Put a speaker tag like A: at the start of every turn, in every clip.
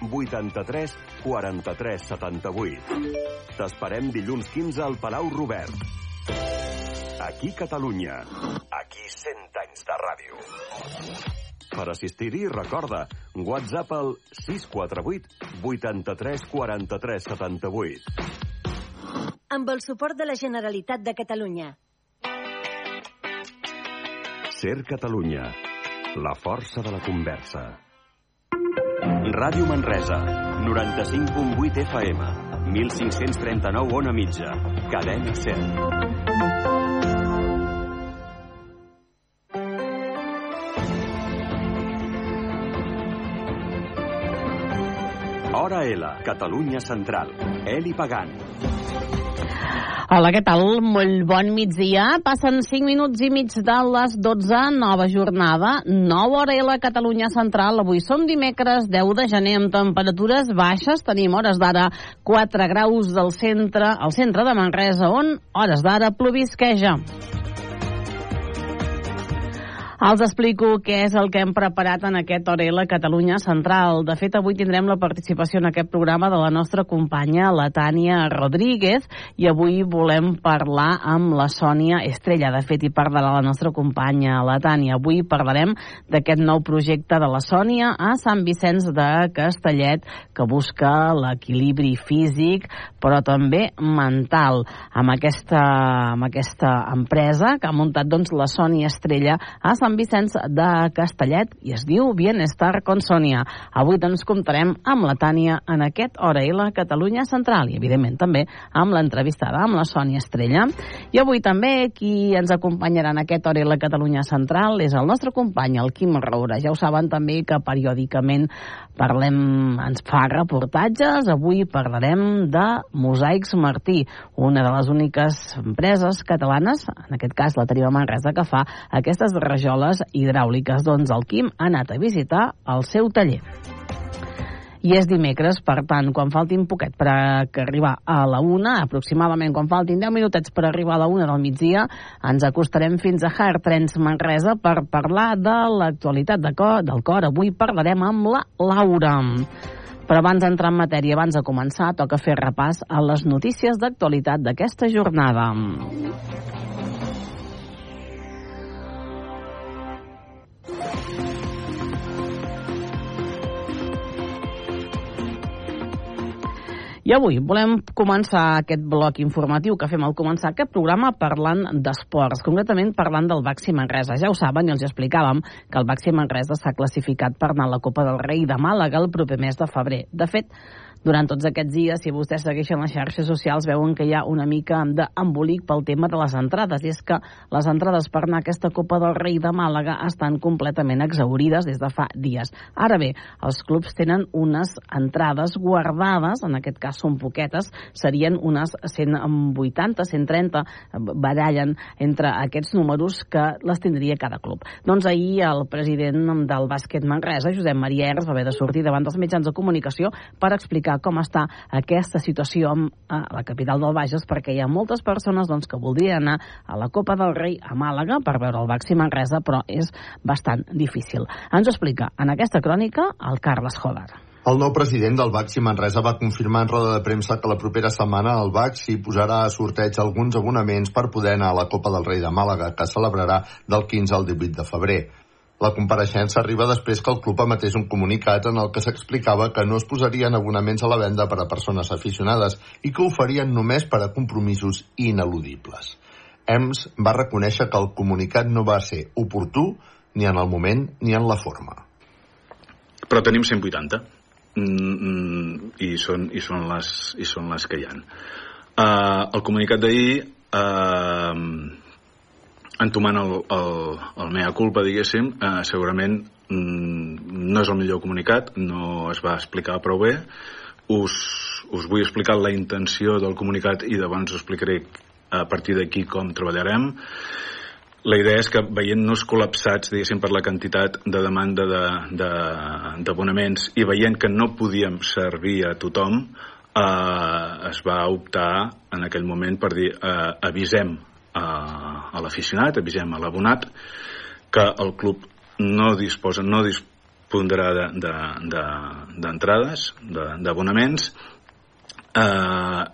A: 83 43 78. T'esperem dilluns 15 al Palau Robert. Aquí Catalunya. Aquí 100 anys de ràdio. Per assistir-hi, recorda, WhatsApp al 648 83 43 78.
B: Amb el suport de la Generalitat de Catalunya.
A: Ser Catalunya. La força de la conversa. Ràdio Manresa, 95.8 FM, 1539 on a mitja, cadena 100. Hora L, Catalunya Central. Eli Pagant.
C: Hola, què tal? Molt bon migdia. Passen 5 minuts i mig de les 12, nova jornada, nova hora a la Catalunya Central. Avui som dimecres 10 de gener amb temperatures baixes. Tenim hores d'ara 4 graus del centre, al centre de Manresa, on hores d'ara plovisqueja. Els explico què és el que hem preparat en aquest Orela Catalunya Central. De fet, avui tindrem la participació en aquest programa de la nostra companya, la Tània Rodríguez, i avui volem parlar amb la Sònia Estrella. De fet, hi parlarà la nostra companya, la Tània. Avui parlarem d'aquest nou projecte de la Sònia a Sant Vicenç de Castellet, que busca l'equilibri físic, però també mental. Amb aquesta, amb aquesta empresa que ha muntat doncs, la Sònia Estrella a Sant Sant Vicenç de Castellet i es diu Bienestar Consònia. Avui doncs comptarem amb la Tània en aquest Hora i la Catalunya Central i evidentment també amb l'entrevistada amb la Sònia Estrella. I avui també qui ens acompanyarà en aquest Hora i la Catalunya Central és el nostre company, el Quim Roura. Ja ho saben també que periòdicament parlem, ens fa reportatges. Avui parlarem de Mosaics Martí, una de les úniques empreses catalanes, en aquest cas la tenim Manresa, que fa aquestes rajoles hidràuliques. Doncs el Quim ha anat a visitar el seu taller. I és dimecres, per tant, quan faltin poquet per arribar a la una, aproximadament quan faltin 10 minutets per arribar a la una del migdia, ens acostarem fins a Hard Trends Manresa per parlar de l'actualitat de cor, del cor. Avui parlarem amb la Laura. Però abans d'entrar en matèria, abans de començar, toca fer repàs a les notícies d'actualitat d'aquesta jornada. I avui volem començar aquest bloc informatiu que fem al començar aquest programa parlant d'esports, concretament parlant del Baxi Manresa. Ja ho saben i els explicàvem que el Baxi Manresa s'ha classificat per anar a la Copa del Rei de Màlaga el proper mes de febrer. De fet, durant tots aquests dies, si vostès segueixen les xarxes socials, veuen que hi ha una mica d'embolic pel tema de les entrades. I és que les entrades per anar a aquesta Copa del Rei de Màlaga estan completament exaurides des de fa dies. Ara bé, els clubs tenen unes entrades guardades, en aquest cas són poquetes, serien unes 180, 130, barallen entre aquests números que les tindria cada club. Doncs ahir el president del bàsquet Manresa, Josep Maria Erres, va haver de sortir davant dels mitjans de comunicació per explicar com està aquesta situació a la capital del Bages, perquè hi ha moltes persones doncs, que voldrien anar a la Copa del Rei a Màlaga per veure el Baxi Manresa, però és bastant difícil. Ens ho explica en aquesta crònica el Carles Jolar.
D: El nou president del Baxi Manresa va confirmar en roda de premsa que la propera setmana el Baxi posarà a sorteig alguns abonaments per poder anar a la Copa del Rei de Màlaga, que celebrarà del 15 al 18 de febrer. La compareixença arriba després que el club emetés un comunicat en el que s'explicava que no es posarien abonaments a la venda per a persones aficionades i que ho farien només per a compromisos ineludibles. EMS va reconèixer que el comunicat no va ser oportú ni en el moment ni en la forma.
E: Però tenim 180 mm, i, són, i, són les, i són les que hi han. Uh, el comunicat d'ahir uh, entomant el, el, el mea culpa, diguéssim, eh, segurament mm, no és el millor comunicat, no es va explicar prou bé. Us, us vull explicar la intenció del comunicat i llavors us explicaré a partir d'aquí com treballarem. La idea és que veient-nos col·lapsats, diguéssim, per la quantitat de demanda d'abonaments de, de, i veient que no podíem servir a tothom, eh, es va optar en aquell moment per dir eh, avisem a, a l'aficionat, avisem a l'abonat que el club no disposa, no dis, ponderar d'entrades, de, de, d'abonaments, eh,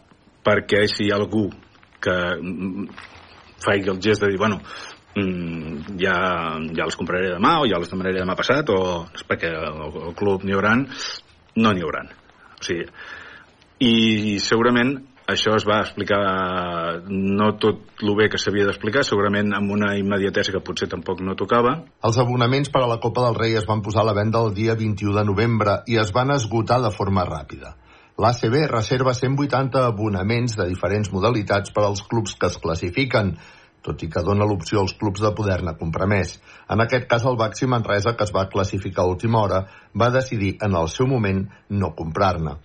E: perquè si hi ha algú que faci el gest de dir, bueno, mm, ja, ja els compraré demà o ja els demanaré demà passat o és perquè el, el club n'hi hauran no n'hi hauran. O sigui, i segurament això es va explicar no tot el bé que s'havia d'explicar, segurament amb una immediatesa que potser tampoc no tocava.
D: Els abonaments per a la Copa del Rei es van posar a la venda el dia 21 de novembre i es van esgotar de forma ràpida. L'ACB reserva 180 abonaments de diferents modalitats per als clubs que es classifiquen, tot i que dona l'opció als clubs de poder-ne comprar més. En aquest cas, el Baxi Manresa, que es va classificar a última hora, va decidir en el seu moment no comprar-ne.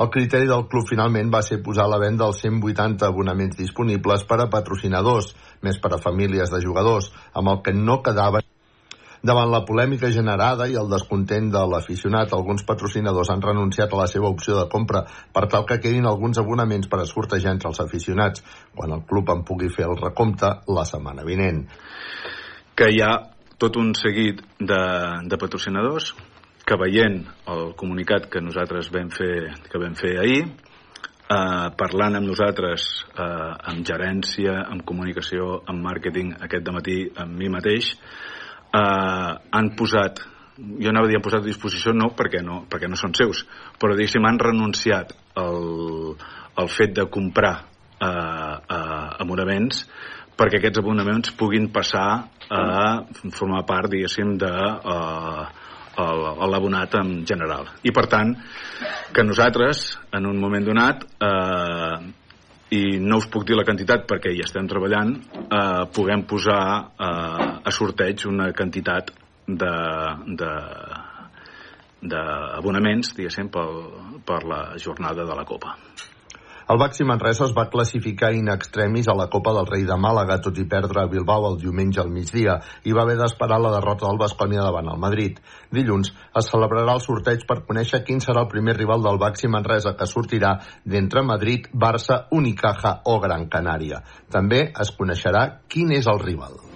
D: El criteri del club finalment va ser posar a la venda els 180 abonaments disponibles per a patrocinadors, més per a famílies de jugadors, amb el que no quedava Davant la polèmica generada i el descontent de l'aficionat, alguns patrocinadors han renunciat a la seva opció de compra per tal que quedin alguns abonaments per a sortejar entre els aficionats, quan el club en pugui fer el recompte la setmana vinent.
E: Que hi ha tot un seguit de, de patrocinadors que veient el comunicat que nosaltres vam fer, que vam fer ahir, eh, parlant amb nosaltres, eh, amb gerència, amb comunicació, amb màrqueting, aquest matí amb mi mateix, eh, han posat jo anava a dir han posat a disposició no perquè no, perquè no són seus però diguéssim han renunciat al, al fet de comprar eh, eh, abonaments perquè aquests abonaments puguin passar a formar part diguéssim de eh, l'abonat en general i per tant que nosaltres en un moment donat eh, i no us puc dir la quantitat perquè hi estem treballant, eh, puguem posar eh, a sorteig una quantitat de, de, d'abonaments, diguéssim, per, per la jornada de la Copa.
D: El Baxi Manresa es va classificar in extremis a la Copa del Rei de Màlaga, tot i perdre a Bilbao el diumenge al migdia, i va haver d'esperar la derrota del Bascònia davant el Madrid. Dilluns es celebrarà el sorteig per conèixer quin serà el primer rival del Baxi Manresa que sortirà d'entre Madrid, Barça, Unicaja o Gran Canària. També es coneixerà quin és el rival.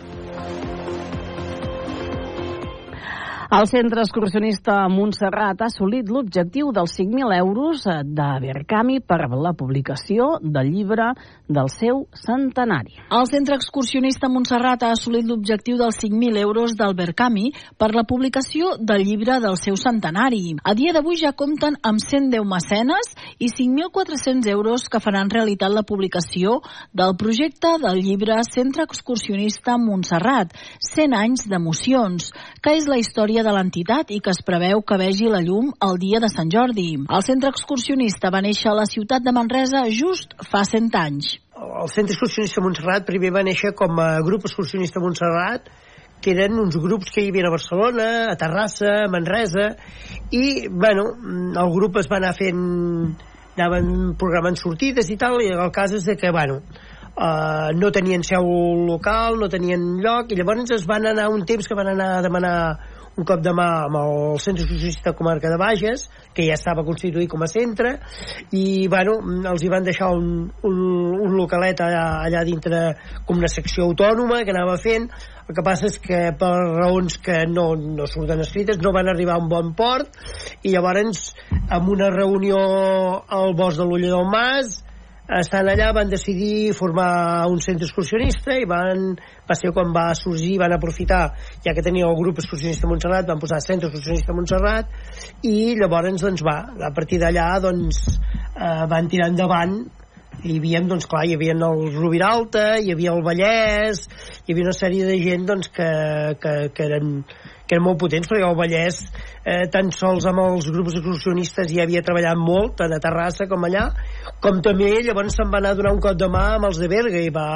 C: El centre excursionista Montserrat ha assolit l'objectiu dels 5.000 euros de Berkami per la publicació del llibre del seu centenari.
F: El centre excursionista Montserrat ha assolit l'objectiu dels 5.000 euros del Berkami per la publicació del llibre del seu centenari. A dia d'avui ja compten amb 110 mecenes i 5.400 euros que faran realitat la publicació del projecte del llibre Centre Excursionista Montserrat, 100 anys d'emocions, que és la història de l'entitat i que es preveu que vegi la llum el dia de Sant Jordi. El centre excursionista va néixer a la ciutat de Manresa just fa 100 anys.
G: El centre excursionista Montserrat primer va néixer com a grup excursionista Montserrat que eren uns grups que hi havia a Barcelona, a Terrassa, a Manresa, i, bueno, el grup es va anar fent anaven programant sortides i tal, i el cas és que, bueno, uh, no tenien seu local, no tenien lloc, i llavors es van anar un temps que van anar a demanar un cop de mà amb el Centre Socialista Comarca de Bages, que ja estava constituït com a centre, i bueno, els hi van deixar un, un, un localet allà, allà dintre com una secció autònoma que anava fent, el que passa és que per raons que no, no surten escrites no van arribar a un bon port i llavors amb una reunió al bosc de l'Ulla del Mas estan allà van decidir formar un centre excursionista i van, va ser quan va sorgir van aprofitar, ja que tenia el grup excursionista Montserrat, van posar centre excursionista Montserrat i llavors doncs va, a partir d'allà doncs eh, van tirar endavant hi havia, doncs clar, hi havia el Rubiralta, hi havia el Vallès, hi havia una sèrie de gent doncs, que, que, que eren que eren molt potents perquè el Vallès eh, tan sols amb els grups excursionistes ja havia treballat molt tant a Terrassa com allà com també llavors se'n va anar a donar un cop de mà amb els de Berga i va,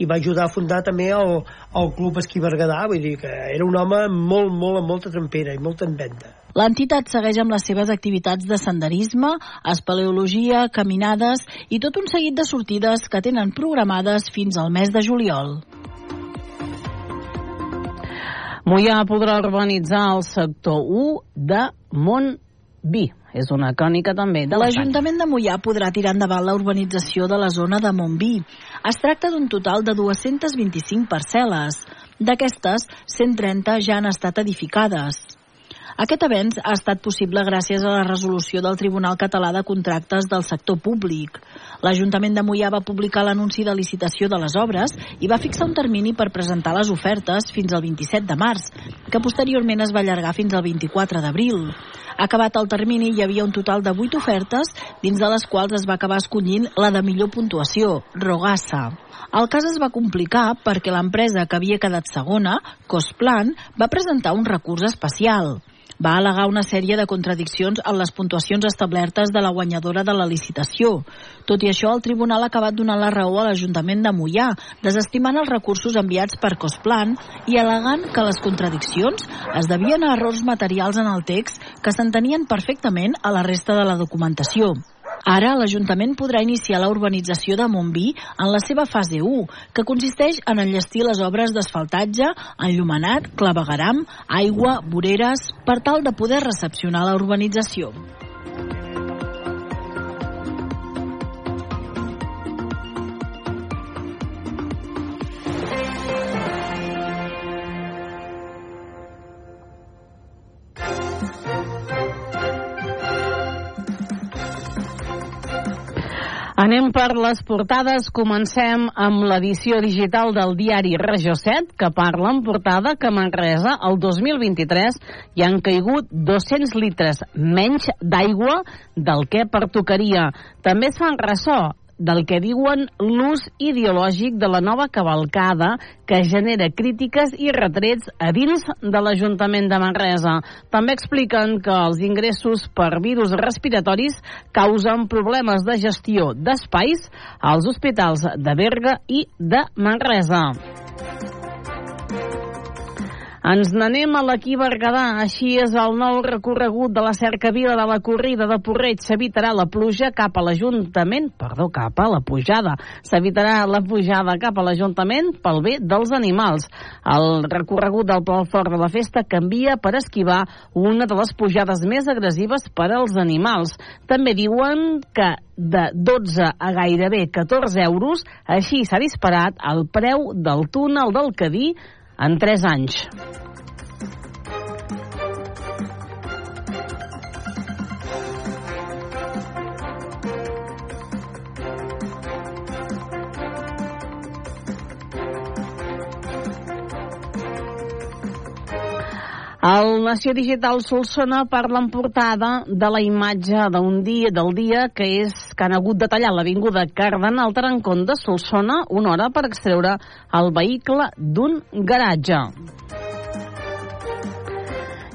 G: i va ajudar a fundar també el, el Club Esquí Berguedà vull dir que era un home molt, molt, amb molta trempera i molta en venda
F: L'entitat segueix amb les seves activitats de senderisme, espeleologia, caminades i tot un seguit de sortides que tenen programades fins al mes de juliol.
C: Mollà podrà urbanitzar el sector 1 de Montví. És una crònica també de
F: L'Ajuntament de Mollà podrà tirar endavant la urbanització de la zona de Montví. Es tracta d'un total de 225 parcel·les. D'aquestes, 130 ja han estat edificades. Aquest avenç ha estat possible gràcies a la resolució del Tribunal Català de Contractes del Sector Públic. L'Ajuntament de Mollà va publicar l'anunci de licitació de les obres i va fixar un termini per presentar les ofertes fins al 27 de març, que posteriorment es va allargar fins al 24 d'abril. Acabat el termini, hi havia un total de 8 ofertes, dins de les quals es va acabar escollint la de millor puntuació, Rogassa. El cas es va complicar perquè l'empresa que havia quedat segona, Cosplan, va presentar un recurs especial va al·legar una sèrie de contradiccions en les puntuacions establertes de la guanyadora de la licitació. Tot i això, el tribunal ha acabat donant la raó a l'Ajuntament de Mollà, desestimant els recursos enviats per Cosplan i al·legant que les contradiccions es devien a errors materials en el text que s'entenien perfectament a la resta de la documentació. Ara l'Ajuntament podrà iniciar la urbanització de Montví en la seva fase 1, que consisteix en enllestir les obres d'asfaltatge, enllumenat, clavegaram, aigua, voreres, per tal de poder recepcionar la urbanització.
C: Anem per les portades. Comencem amb l'edició digital del diari Regió 7, que parla en portada que Manresa el 2023 hi han caigut 200 litres menys d'aigua del que pertocaria. També es fan ressò del que diuen l'ús ideològic de la nova cavalcada que genera crítiques i retrets a dins de l'Ajuntament de Manresa. També expliquen que els ingressos per virus respiratoris causen problemes de gestió d'espais als hospitals de Berga i de Manresa. Ens n'anem a l'equí Berguedà. Així és el nou recorregut de la cercavila de la corrida de Porreig. S'evitarà la pluja cap a l'Ajuntament, perdó, cap a la pujada. S'evitarà la pujada cap a l'Ajuntament pel bé dels animals. El recorregut del Pla Fort de la Festa canvia per esquivar una de les pujades més agressives per als animals. També diuen que de 12 a gairebé 14 euros, així s'ha disparat el preu del túnel del Cadí en 3 anys. El Nació Digital Solsona parla en portada de la imatge d'un dia del dia que és que han hagut de tallar l'avinguda Cardenal Tarancón de Solsona una hora per extreure el vehicle d'un garatge.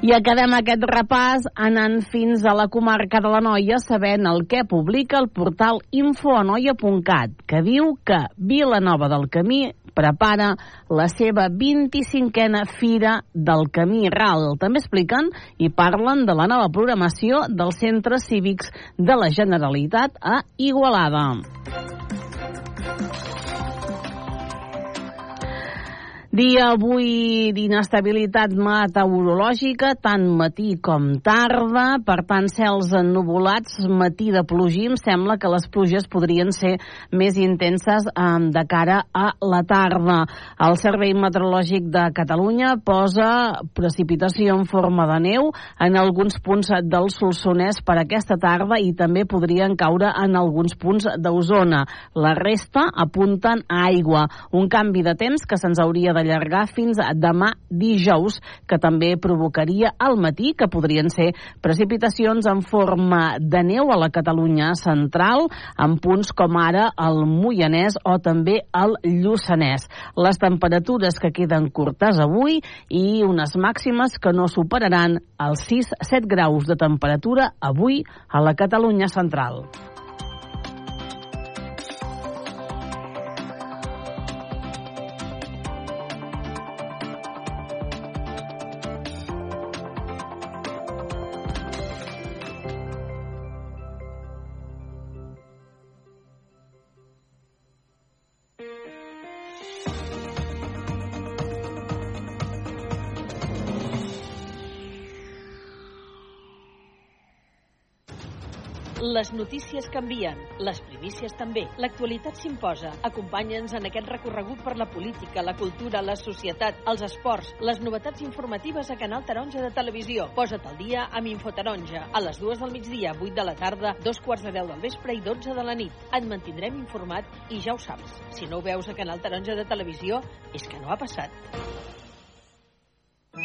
C: I acabem aquest repàs anant fins a la comarca de la Noia sabent el que publica el portal infoanoia.cat que diu que Vilanova del Camí prepara la seva 25a Fira del Camí Ral. També expliquen i parlen de la nova programació dels centres cívics de la Generalitat a Igualada. Dia avui d'inestabilitat meteorològica, tant matí com tarda, per tant cels ennuvolats, matí de plogim, sembla que les pluges podrien ser més intenses eh, de cara a la tarda. El Servei Meteorològic de Catalunya posa precipitació en forma de neu en alguns punts del Solsonès per aquesta tarda i també podrien caure en alguns punts d'Osona. La resta apunten a aigua, un canvi de temps que se'ns hauria de d'allargar fins a demà dijous, que també provocaria al matí, que podrien ser precipitacions en forma de neu a la Catalunya central, en punts com ara el Moianès o també el Lluçanès. Les temperatures que queden curtes avui i unes màximes que no superaran els 6-7 graus de temperatura avui a la Catalunya central.
H: Les notícies canvien, les primícies també. L'actualitat s'imposa. Acompanya'ns en aquest recorregut per la política, la cultura, la societat, els esports, les novetats informatives a Canal Taronja de Televisió. Posa't al dia amb Infotaronja. A les dues del migdia, 8 de la tarda, dos quarts de 10 del vespre i 12 de la nit. Et mantindrem informat i ja ho saps. Si no ho veus a Canal Taronja de Televisió, és que no ha passat.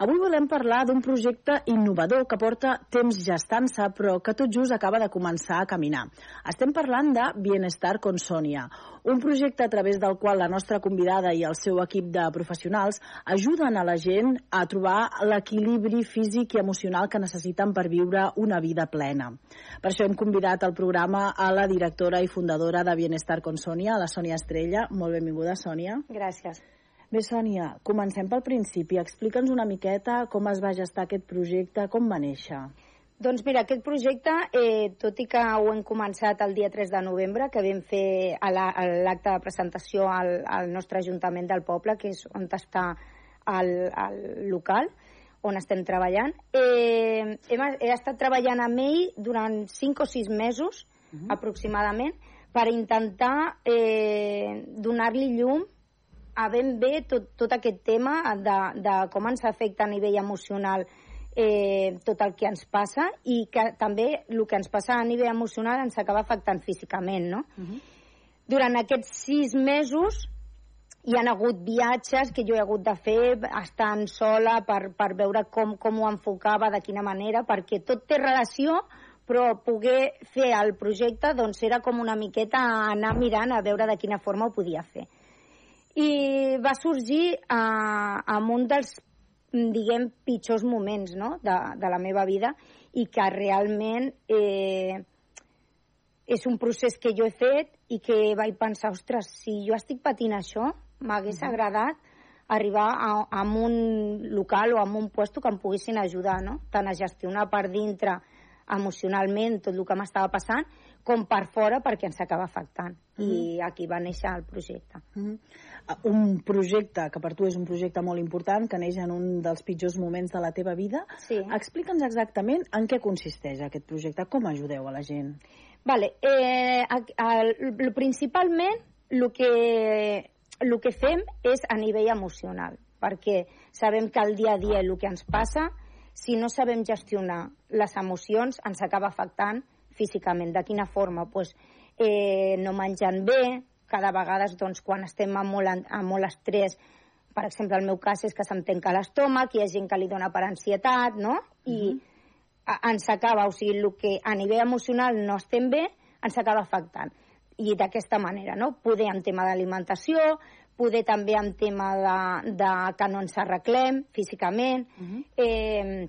F: Avui volem parlar d'un projecte innovador que porta temps gestant-se, però que tot just acaba de començar a caminar. Estem parlant de Bienestar Consònia, un projecte a través del qual la nostra convidada i el seu equip de professionals ajuden a la gent a trobar l'equilibri físic i emocional que necessiten per viure una vida plena. Per això hem convidat al programa a la directora i fundadora de Bienestar Consònia, la Sònia Estrella. Molt benvinguda, Sònia.
I: Gràcies.
F: Bé, Sònia, comencem pel principi. Explica'ns una miqueta com es va gestar aquest projecte, com va néixer.
I: Doncs mira, aquest projecte, eh, tot i que ho hem començat el dia 3 de novembre, que vam fer a la- a l'acte de presentació al, al nostre Ajuntament del Poble, que és on està el, el local, on estem treballant, eh, hem, he estat treballant amb ell durant 5 o 6 mesos, uh -huh. aproximadament, per intentar eh, donar-li llum a ben bé tot, tot aquest tema de, de com ens afecta a nivell emocional eh, tot el que ens passa i que també el que ens passa a nivell emocional ens acaba afectant físicament, no? Uh -huh. Durant aquests sis mesos hi han hagut viatges que jo he hagut de fer estant sola per, per veure com, com ho enfocava, de quina manera, perquè tot té relació però poder fer el projecte doncs era com una miqueta anar mirant a veure de quina forma ho podia fer i va sorgir eh, en un dels diguem pitjors moments no? de, de la meva vida i que realment eh, és un procés que jo he fet i que vaig pensar, ostres, si jo estic patint això, m'hagués uh -huh. agradat arribar a, a un local o a un puesto que em poguessin ajudar, no? tant a gestionar per dintre emocionalment tot el que m'estava passant, com per fora perquè ens acaba afectant. Mm -hmm. I aquí va néixer el projecte.
F: Mm -hmm. Un projecte que per tu és un projecte molt important, que neix en un dels pitjors moments de la teva vida.
I: Sí.
F: Explica'ns exactament en què consisteix aquest projecte, com ajudeu a la gent.
I: Vale, eh, el, principalment el que, el que fem és a nivell emocional, perquè sabem que el dia a dia el que ens passa si no sabem gestionar les emocions, ens acaba afectant físicament. De quina forma? Pues, eh, no menjant bé, cada vegada doncs, quan estem amb molt, amb molt estrès, per exemple, el meu cas és que se'm tanca l'estómac, hi ha gent que li dona per ansietat, no? I uh -huh. a, ens acaba, o sigui, el que a nivell emocional no estem bé, ens acaba afectant. I d'aquesta manera, no? Poder en tema d'alimentació, poder també en tema de, de que no ens arreglem físicament, uh -huh. eh,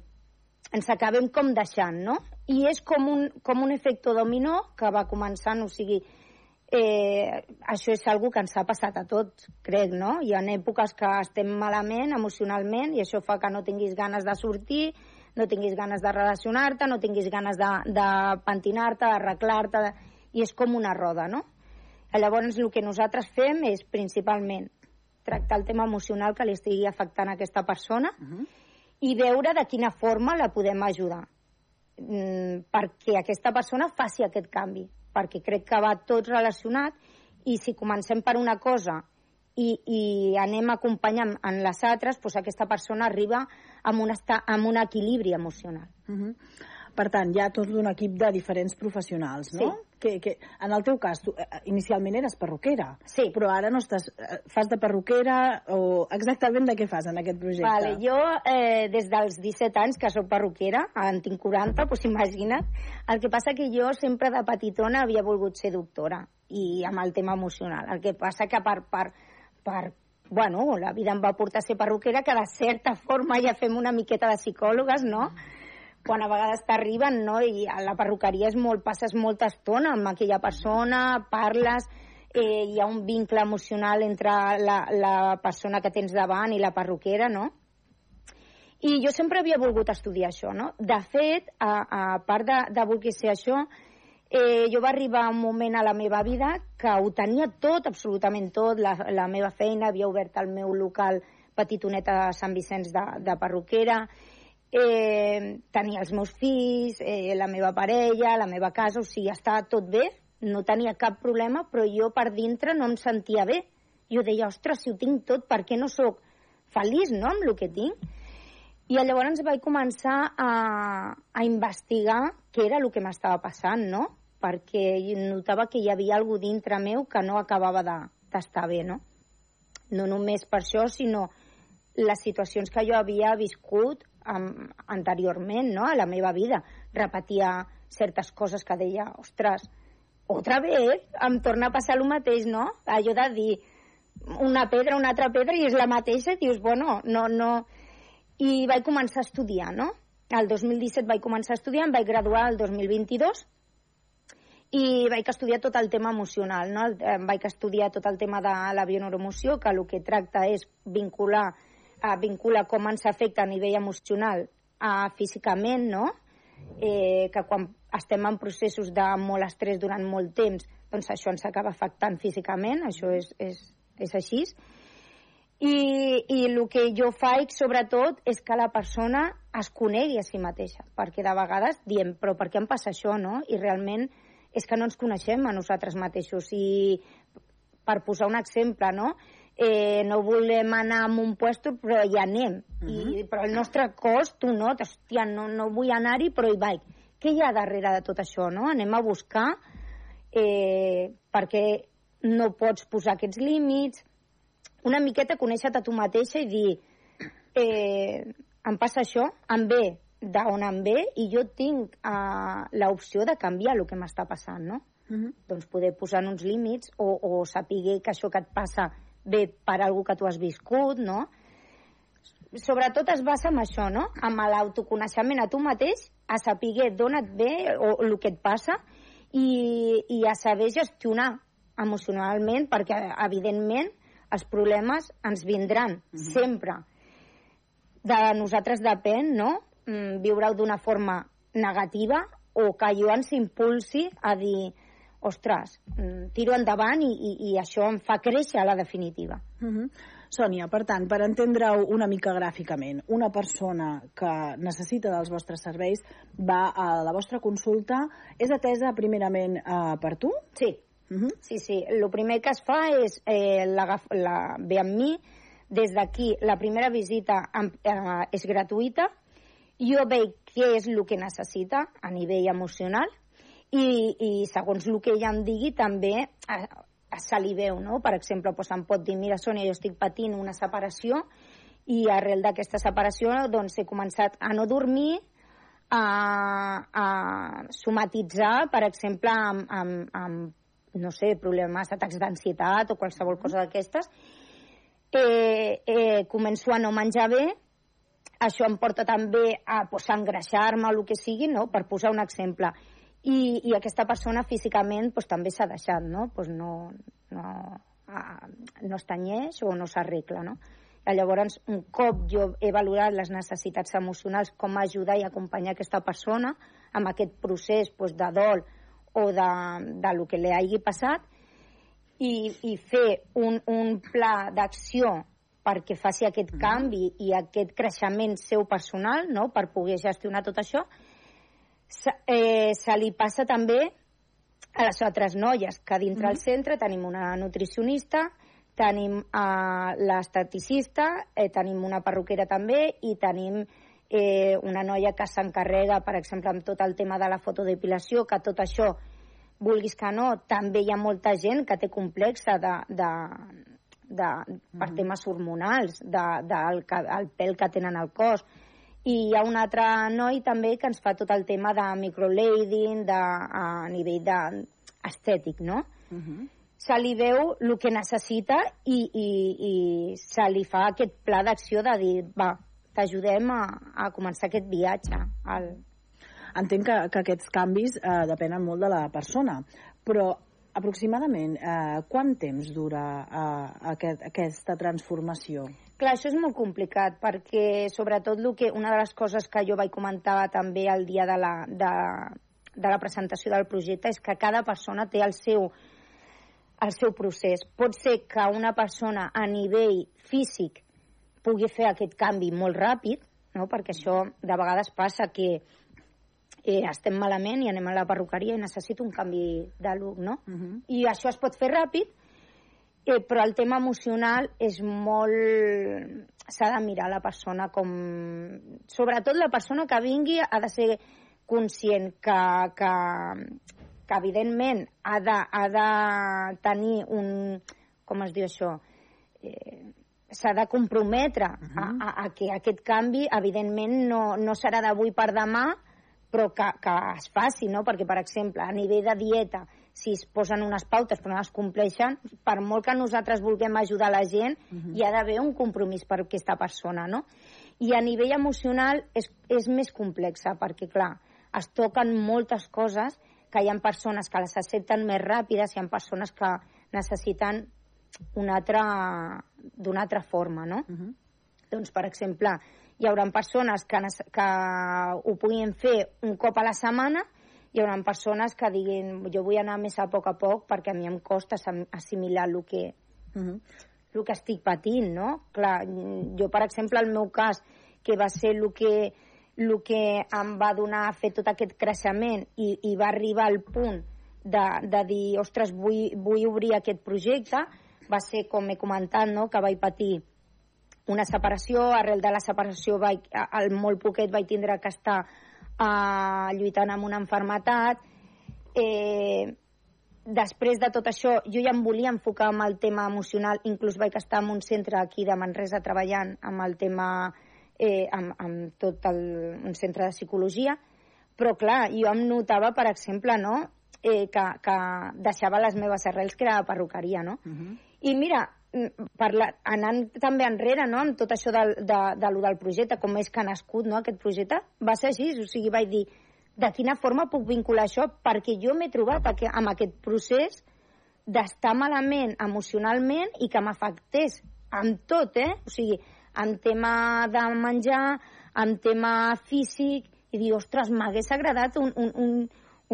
I: ens acabem com deixant, no? I és com un, com un efecte dominó que va començant, o sigui, eh, això és algo que ens ha passat a tots, crec, no? Hi ha èpoques que estem malament emocionalment i això fa que no tinguis ganes de sortir, no tinguis ganes de relacionar-te, no tinguis ganes de, de pentinar-te, d'arreglar-te, i és com una roda, no? Llavors, el que nosaltres fem és principalment tractar el tema emocional que li estigui afectant a aquesta persona uh -huh. I veure de quina forma la podem ajudar mm, perquè aquesta persona faci aquest canvi, perquè crec que va tot relacionat i si comencem per una cosa i, i anem acompanyant en les altres, doncs aquesta persona arriba amb un, esta, amb un equilibri emocional.
F: Uh -huh. Per tant, hi ha tot un equip de diferents professionals, no?
I: Sí.
F: Que, que, en el teu cas, tu, eh, inicialment eres perruquera,
I: sí.
F: però ara no estàs... eh, Fas de perruquera o exactament de què fas en aquest projecte?
I: Vale, jo eh, des dels 17 anys que sóc perruquera, en tinc 40, doncs imagina't. El que passa que jo sempre de petitona havia volgut ser doctora i amb el tema emocional. El que passa que per, per, per bueno, la vida em va portar a ser perruquera, que de certa forma ja fem una miqueta de psicòlogues, no? Quan a vegades t'arriben, no? I a la perruqueria és molt, passes molta estona amb aquella persona, parles, eh, hi ha un vincle emocional entre la, la persona que tens davant i la perruquera, no? I jo sempre havia volgut estudiar això, no? De fet, a, a part de, de voler ser això, eh, jo va arribar un moment a la meva vida que ho tenia tot, absolutament tot, la, la meva feina, havia obert el meu local petitonet a Sant Vicenç de, de perruquera, eh, tenia els meus fills, eh, la meva parella, la meva casa, o sigui, estava tot bé, no tenia cap problema, però jo per dintre no em sentia bé. Jo deia, ostres, si ho tinc tot, per què no sóc feliç, no?, amb el que tinc. I llavors vaig començar a, a investigar què era el que m'estava passant, no? Perquè notava que hi havia algú dintre meu que no acabava d'estar de, bé, no? No només per això, sinó les situacions que jo havia viscut um, anteriorment, no?, a la meva vida. Repetia certes coses que deia, ostres, otra vez em torna a passar el mateix, no? Allò de dir una pedra, una altra pedra i és la mateixa, dius, bueno, no, no i vaig començar a estudiar, no? El 2017 vaig començar a estudiar, em vaig graduar el 2022 i vaig estudiar tot el tema emocional, no? Em vaig estudiar tot el tema de la bioneuroemoció, que el que tracta és vincular, eh, vincula com ens afecta a nivell emocional a físicament, no? Eh, que quan estem en processos de molt estrès durant molt temps, doncs això ens acaba afectant físicament, això és, és, és així. I, i el que jo faig, sobretot, és que la persona es conegui a si mateixa, perquè de vegades diem, però per què em passa això, no? I realment és que no ens coneixem a nosaltres mateixos. I per posar un exemple, no? Eh, no volem anar a un puesto, però hi anem. Uh -huh. I, però el nostre cos, tu no, hòstia, no, no vull anar-hi, però hi vaig. Què hi ha darrere de tot això, no? Anem a buscar eh, perquè no pots posar aquests límits, una miqueta conèixer-te a tu mateixa i dir eh, em passa això, em ve d'on em ve i jo tinc eh, l'opció de canviar el que m'està passant, no? Uh -huh. Doncs poder posar uns límits o, o saber que això que et passa ve per algú que tu has viscut, no? Sobretot es basa en això, no? Amb l'autoconeixement a tu mateix, a saber d'on et ve o el que et passa i, i a saber gestionar emocionalment, perquè, evidentment, els problemes ens vindran, mm -hmm. sempre. De nosaltres depèn, no?, mm, viure-ho d'una forma negativa o que jo ens impulsi a dir ostres, mm, tiro endavant i, i, i això em fa créixer a la definitiva.
F: Uh -huh. Sònia, per tant, per entendre-ho una mica gràficament, una persona que necessita dels vostres serveis va a la vostra consulta, és atesa primerament eh, per tu?
I: Sí, Uh -huh. Sí, sí. El primer que es fa és eh, la, la, ve amb mi, des d'aquí la primera visita amb, eh, és gratuïta, jo veig què és el que necessita a nivell emocional i, i segons el que ella em digui també eh, se li veu, no? Per exemple, doncs em pot dir, mira, Sònia, jo estic patint una separació i arrel d'aquesta separació doncs he començat a no dormir, a, a somatitzar, per exemple, amb, amb, amb no sé, problemes, atacs d'ansietat o qualsevol cosa d'aquestes, eh, eh, començo a no menjar bé, això em porta també a pues, engreixar-me o el que sigui, no? per posar un exemple. I, i aquesta persona físicament pues, també s'ha deixat, no? Pues no, no, ah, no es tanyeix o no s'arregla, no? Llavors, un cop jo he valorat les necessitats emocionals, com ajudar i acompanyar aquesta persona amb aquest procés pues, de dol, o de, de lo que li hagi passat i, i fer un, un pla d'acció perquè faci aquest mm. canvi i aquest creixement seu personal, no?, per poder gestionar tot això, se, eh, se li passa també a les altres noies, que dintre mm. el centre tenim una nutricionista, tenim eh, l'esteticista, eh, tenim una perruquera també i tenim eh, una noia que s'encarrega, per exemple, amb tot el tema de la fotodepilació, que tot això, vulguis que no, també hi ha molta gent que té complexa de, de, de, per mm. temes hormonals, de, de, el, el pèl que tenen al cos. I hi ha un altre noi també que ens fa tot el tema de microlading, de, a nivell de, estètic, no? Uh mm-hmm. -huh. se li veu el que necessita i, i, i se li fa aquest pla d'acció de dir, va, t'ajudem a, a començar aquest viatge. Al...
F: Entenc que, que aquests canvis eh, depenen molt de la persona, però aproximadament eh, quant temps dura eh, aquest, aquesta transformació?
I: Clar, això és molt complicat perquè sobretot el que, una de les coses que jo vaig comentar també el dia de la, de, de la presentació del projecte és que cada persona té el seu, el seu procés. Pot ser que una persona a nivell físic pugui fer aquest canvi molt ràpid, no? perquè això de vegades passa que eh, estem malament i anem a la perruqueria i necessito un canvi de look, no? Uh -huh. I això es pot fer ràpid, eh, però el tema emocional és molt... s'ha de mirar la persona com... Sobretot la persona que vingui ha de ser conscient que, que, que evidentment ha de, ha de tenir un... com es diu això? Eh, s'ha de comprometre uh -huh. a, a, a que aquest canvi, evidentment, no, no serà d'avui per demà, però que, que es faci, no? Perquè, per exemple, a nivell de dieta, si es posen unes pautes però no les compleixen, per molt que nosaltres vulguem ajudar la gent, uh -huh. hi ha d'haver un compromís per aquesta persona, no? I a nivell emocional és, és més complexa, perquè, clar, es toquen moltes coses que hi ha persones que les accepten més ràpides, hi ha persones que necessiten una altra, d'una altra forma, no? Uh -huh. Doncs, per exemple, hi haurà persones que, que ho puguin fer un cop a la setmana, hi haurà persones que diguin jo vull anar més a poc a poc perquè a mi em costa assimilar el que, uh -huh. el que estic patint, no? Clar, jo, per exemple, el meu cas, que va ser el que, el que em va donar a fer tot aquest creixement i, i va arribar al punt de, de dir, ostres, vull, vull obrir aquest projecte, va ser, com he comentat, no? que vaig patir una separació, arrel de la separació vaig, al molt poquet vaig tindre que estar uh, lluitant amb una enfermetat. Eh, després de tot això, jo ja em volia enfocar en el tema emocional, inclús vaig estar en un centre aquí de Manresa treballant amb el tema, eh, amb, amb tot el, un centre de psicologia, però clar, jo em notava, per exemple, no?, eh, que, que deixava les meves arrels, que era la perruqueria, no? Uh -huh. I mira, parla, anant també enrere no, amb tot això de, de, de, de del projecte, com és que ha nascut no, aquest projecte, va ser així, o sigui, vaig dir, de quina forma puc vincular això? Perquè jo m'he trobat aquí, amb aquest procés d'estar malament emocionalment i que m'afectés amb tot, eh? O sigui, en tema de menjar, en tema físic, i dir, ostres, m'hagués agradat un, un, un,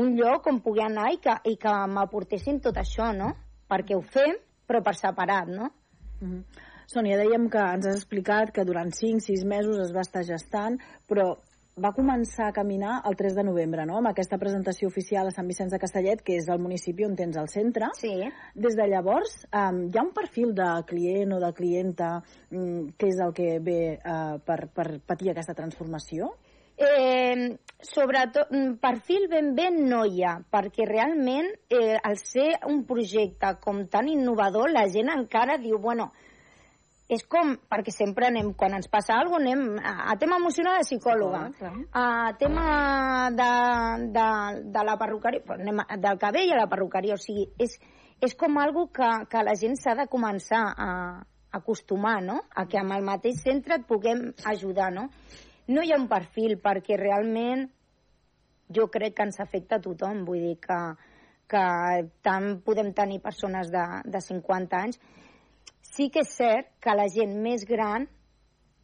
I: un lloc on pugui anar i que, i que m'aportessin tot això, no? Perquè ho fem, però per separat, no?
F: Mm -hmm. Sònia, dèiem que ens has explicat que durant 5-6 mesos es va estar gestant, però va començar a caminar el 3 de novembre, no?, amb aquesta presentació oficial a Sant Vicenç de Castellet, que és el municipi on tens el centre.
I: Sí.
F: Des de llavors, um, hi ha un perfil de client o de clienta um, que és el que ve uh, per, per patir aquesta transformació?
I: Eh, sobretot, mm, perfil ben bé no hi ha, perquè realment eh, al ser un projecte com tan innovador, la gent encara diu, bueno, és com, perquè sempre anem, quan ens passa alguna cosa, anem a, a tema emocional de psicòloga, a tema de, de, de la perruqueria, anem a, del cabell a la perruqueria, o sigui, és, és com algo que, que la gent s'ha de començar a, a acostumar, no?, a que amb el mateix centre et puguem ajudar, no? No hi ha un perfil perquè realment jo crec que ens afecta a tothom, vull dir que, que tant podem tenir persones de, de 50 anys. Sí que és cert que la gent més gran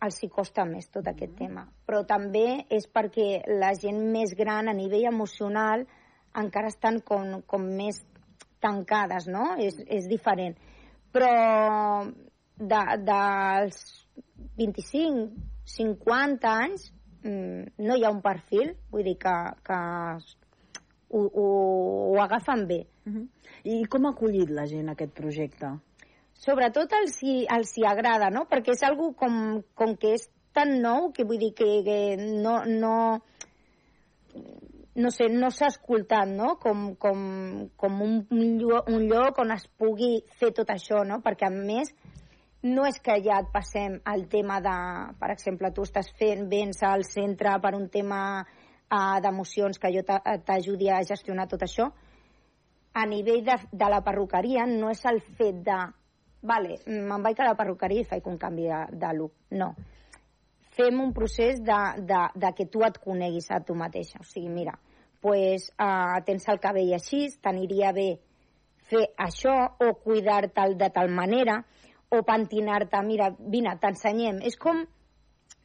I: els hi costa més tot aquest mm. tema, però també és perquè la gent més gran a nivell emocional encara estan com, com més tancades, no? És, és diferent. Però de, dels 25, 50 anys mm, no hi ha un perfil, vull dir que, que ho, ho, ho agafen bé.
F: Uh -huh. I com ha acollit la gent aquest projecte?
I: Sobretot els hi, els hi agrada, no? Perquè és algo com, com que és tan nou que vull dir que, que no, no, no sé, no s'ha escoltat, no? Com, com, com un, un lloc on es pugui fer tot això, no? Perquè, a més, no és que ja et passem al tema de, per exemple, tu estàs fent, vens al centre per un tema uh, d'emocions que jo t'ajudi a gestionar tot això, a nivell de, de la perruqueria no és el fet de vale, me'n vaig a la perruqueria i faig un canvi de, de look. No. Fem un procés de, de, de que tu et coneguis a tu mateixa. O sigui, mira, pues, uh, tens el cabell així, t'aniria bé fer això o cuidar-te'l de tal manera o pentinar-te, mira, vine, t'ensenyem. És com,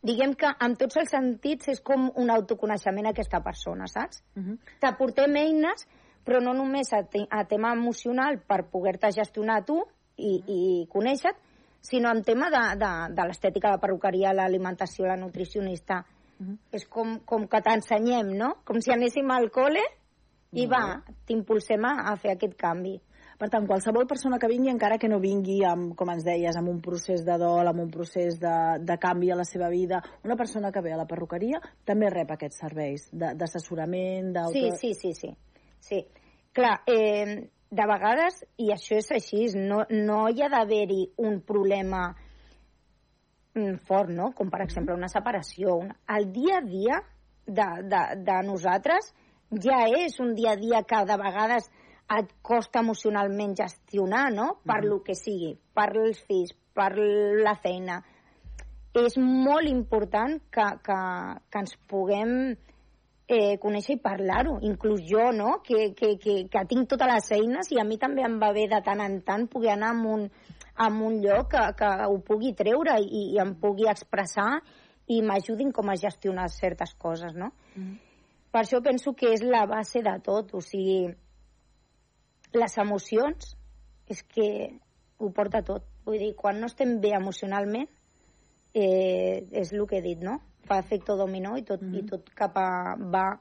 I: diguem que en tots els sentits és com un autoconeixement a aquesta persona, saps? Uh -huh. T'aportem eines, però no només a, te a tema emocional per poder-te gestionar tu i, i conèixer sinó en tema de, de, de l'estètica, la perruqueria, l'alimentació, la nutricionista. Uh -huh. És com, com que t'ensenyem, no? Com si anéssim al col·le i uh -huh. va, t'impulsem a, a fer aquest canvi.
F: Per tant, qualsevol persona que vingui, encara que no vingui, amb, com ens deies, amb un procés de dol, amb un procés de, de canvi a la seva vida, una persona que ve a la perruqueria també rep aquests serveis d'assessorament, d'auto...
I: Sí, sí, sí, sí. sí. Clar, eh, de vegades, i això és així, no, no hi ha d'haver-hi un problema mm, fort, no? Com, per exemple, una separació. Una... El dia a dia de, de, de nosaltres ja és un dia a dia que de vegades et costa emocionalment gestionar, no? Per mm. lo que sigui, per els fills, per la feina. És molt important que, que, que ens puguem eh, conèixer i parlar-ho. Inclús jo, no?, que, que, que, que tinc totes les eines i a mi també em va bé de tant en tant poder anar a un, a un lloc que, que ho pugui treure i, i em pugui expressar i m'ajudin com a gestionar certes coses, no? Mm. Per això penso que és la base de tot, o sigui, les emocions és que ho porta tot. Vull dir, quan no estem bé emocionalment, eh, és el que he dit, no? Fa efecte dominó i tot, mm -hmm. i tot cap a... va...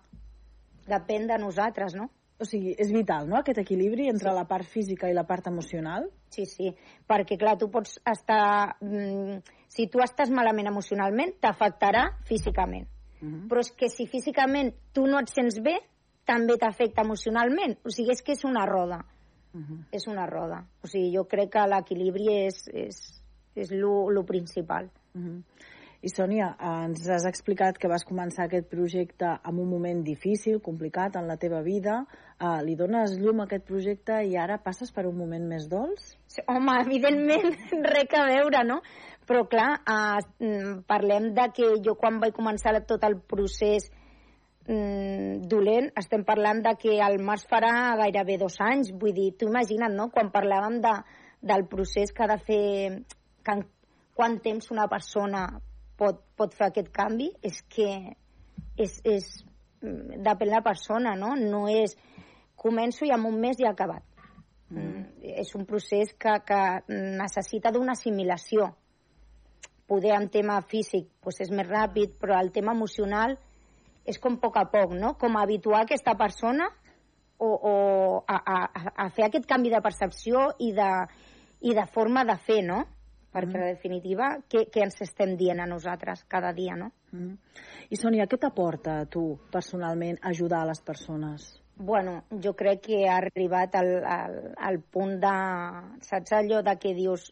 I: depèn de nosaltres, no?
F: O sigui, és vital, no?, aquest equilibri entre sí. la part física i la part emocional.
I: Sí, sí, perquè, clar, tu pots estar... Mm, si tu estàs malament emocionalment, t'afectarà físicament. Mm -hmm. Però és que si físicament tu no et sents bé, també t'afecta emocionalment. O sigui, és que és una roda. Uh -huh. És una roda. O sigui, jo crec que l'equilibri és, és, és lo principal. Uh -huh.
F: I Sònia, ens has explicat que vas començar aquest projecte en un moment difícil, complicat en la teva vida. Uh, li dones llum a aquest projecte i ara passes per un moment més dolç?
I: Sí, home, evidentment, res a veure, no? Però clar, uh, parlem de que jo quan vaig començar tot el procés mm, dolent, estem parlant de que el març farà gairebé dos anys, vull dir, tu imagina't, no?, quan parlàvem de, del procés que ha de fer, que en, quant temps una persona pot, pot fer aquest canvi, és que és, és, mm, depèn la persona, no? No és començo i en un mes ja he acabat. Mm. Mm, és un procés que, que necessita d'una assimilació. Poder en tema físic pues, és més ràpid, però el tema emocional és com a poc a poc, no? Com habituar aquesta persona o, o a, a, a fer aquest canvi de percepció i de, i de forma de fer, no? Perquè, mm. en definitiva, què, què ens estem dient a nosaltres cada dia, no? Mm.
F: I, Sònia, què t'aporta a tu, personalment, ajudar a les persones?
I: Bueno, jo crec que ha arribat al, al, al punt de... Saps allò de que dius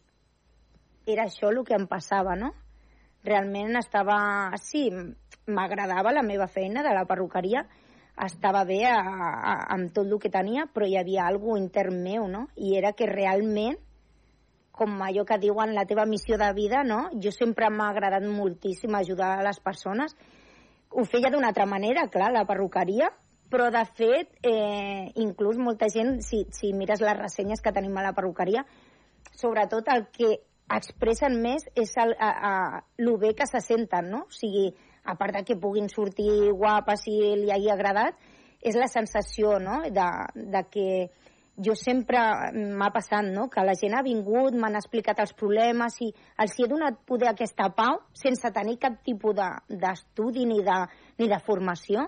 I: era això el que em passava, no? Realment estava... Sí, m'agradava la meva feina de la perruqueria, estava bé a, a, amb tot el que tenia, però hi havia alguna intern meu, no? I era que realment, com allò que diuen la teva missió de vida, no? Jo sempre m'ha agradat moltíssim ajudar a les persones. Ho feia d'una altra manera, clar, la perruqueria, però de fet, eh, inclús molta gent, si, si mires les ressenyes que tenim a la perruqueria, sobretot el que expressen més és el, a, a, el bé que se senten, no? O sigui, a part de que puguin sortir guapes i li hagi agradat, és la sensació no? de, de que jo sempre m'ha passat, no?, que la gent ha vingut, m'han explicat els problemes i els he donat poder aquesta pau sense tenir cap tipus d'estudi de, ni, de, ni de formació.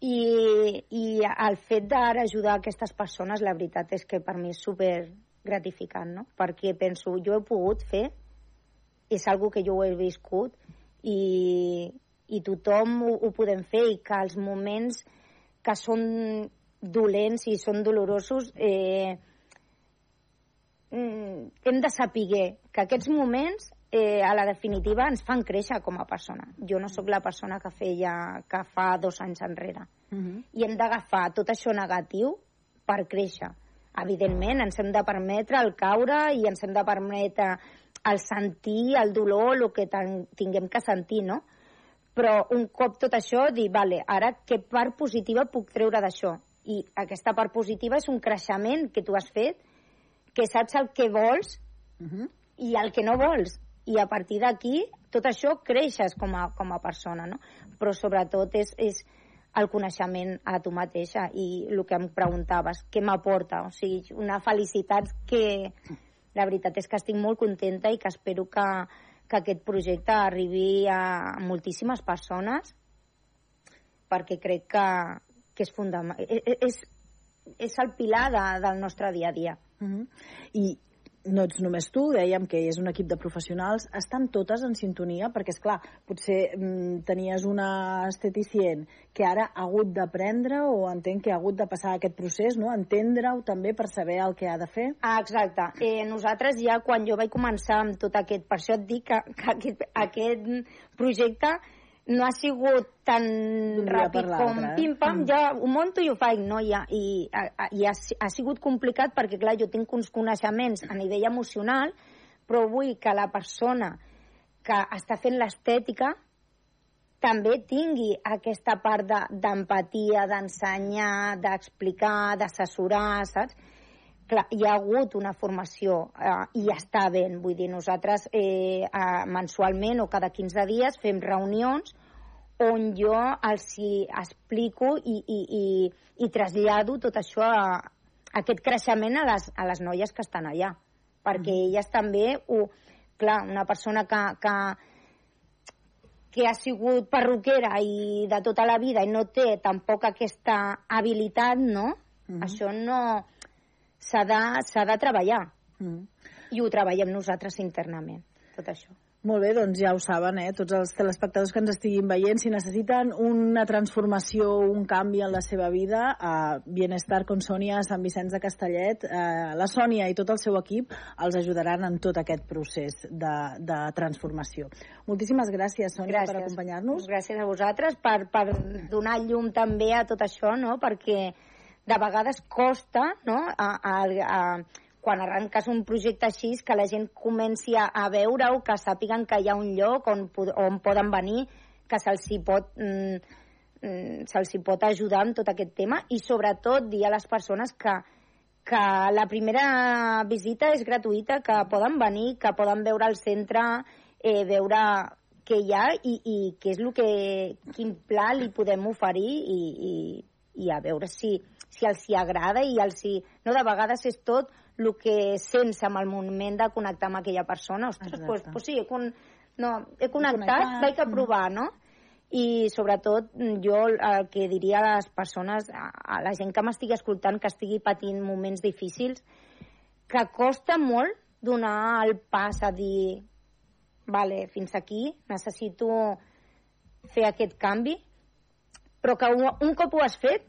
I: I, i el fet d'ara ajudar aquestes persones, la veritat és que per mi és super gratificant, no? Perquè penso, jo he pogut fer, és algo que jo he viscut, i, i tothom ho, ho podem fer i que els moments que són dolents i són dolorosos eh, mm, hem de saber que aquests moments eh, a la definitiva ens fan créixer com a persona. Jo no sóc la persona que feia que fa dos anys enrere. Uh -huh. I hem d'agafar tot això negatiu per créixer. Evidentment, ens hem de permetre el caure i ens hem de permetre el sentir, el dolor, el que tinguem que sentir, no? Però un cop tot això, dir, vale, ara què part positiva puc treure d'això? I aquesta part positiva és un creixement que tu has fet, que saps el que vols uh -huh. i el que no vols. I a partir d'aquí, tot això creixes com a, com a persona, no? Però sobretot és, és el coneixement a tu mateixa i el que em preguntaves, què m'aporta? O sigui, una felicitat que la veritat és que estic molt contenta i que espero que, que aquest projecte arribi a moltíssimes persones perquè crec que, que és fundamental. E, e, és, és el pilar de, del nostre dia a dia.
F: Uh -huh. I no ets només tu, dèiem que és un equip de professionals, estan totes en sintonia, perquè, és clar potser mm, tenies una esteticient que ara ha hagut d'aprendre o entenc que ha hagut de passar aquest procés, no? entendre-ho també per saber el que ha de fer.
I: Ah, exacte. Eh, nosaltres ja, quan jo vaig començar amb tot aquest, per això et dic que, que aquest, aquest projecte no ha sigut tan ràpid com eh? pim-pam, mm. ja ho monto i ho faig, no? I, i, i ha, ha sigut complicat perquè, clar, jo tinc uns coneixements a nivell emocional, però vull que la persona que està fent l'estètica també tingui aquesta part d'empatia, de, d'ensenyar, d'explicar, d'assessorar, saps? Clar, hi ha hagut una formació eh, i està bé, vull dir, nosaltres eh, eh, mensualment o cada 15 dies fem reunions on jo els hi explico i, i, i, i trasllado tot això, a, a aquest creixement a les, a les noies que estan allà. Perquè mm. elles també, ho, clar, una persona que, que, que ha sigut perruquera i de tota la vida i no té tampoc aquesta habilitat, no? Mm. Això no... S'ha de, de treballar. Mm. I ho treballem nosaltres internament, tot això.
F: Molt bé, doncs ja ho saben, eh? tots els telespectadors que ens estiguin veient, si necessiten una transformació, un canvi en la seva vida, a Bienestar Consònia, Sant Vicenç de Castellet, eh, la Sònia i tot el seu equip els ajudaran en tot aquest procés de, de transformació. Moltíssimes gràcies, Sònia, gràcies. per acompanyar-nos.
I: Gràcies a vosaltres per, per donar llum també a tot això, no? perquè de vegades costa no? a, a, a quan arrenques un projecte així, que la gent comenci a, veure-ho, que sàpiguen que hi ha un lloc on, on poden venir, que se'ls pot, mm, mm, se pot ajudar en tot aquest tema. I sobretot dir a les persones que, que la primera visita és gratuïta, que poden venir, que poden veure el centre, eh, veure què hi ha i, i què és el que, quin pla li podem oferir i, i, i a veure si, si els hi agrada i els hi... No, de vegades és tot el que sents amb el moment de connectar amb aquella persona. Ostres, doncs pues, pues sí, he, con... no, he connectat, connectat, vaig a provar, no? I sobretot jo el que diria a les persones, a la gent que m'estigui escoltant, que estigui patint moments difícils, que costa molt donar el pas a dir vale, fins aquí, necessito fer aquest canvi, però que un, un cop ho has fet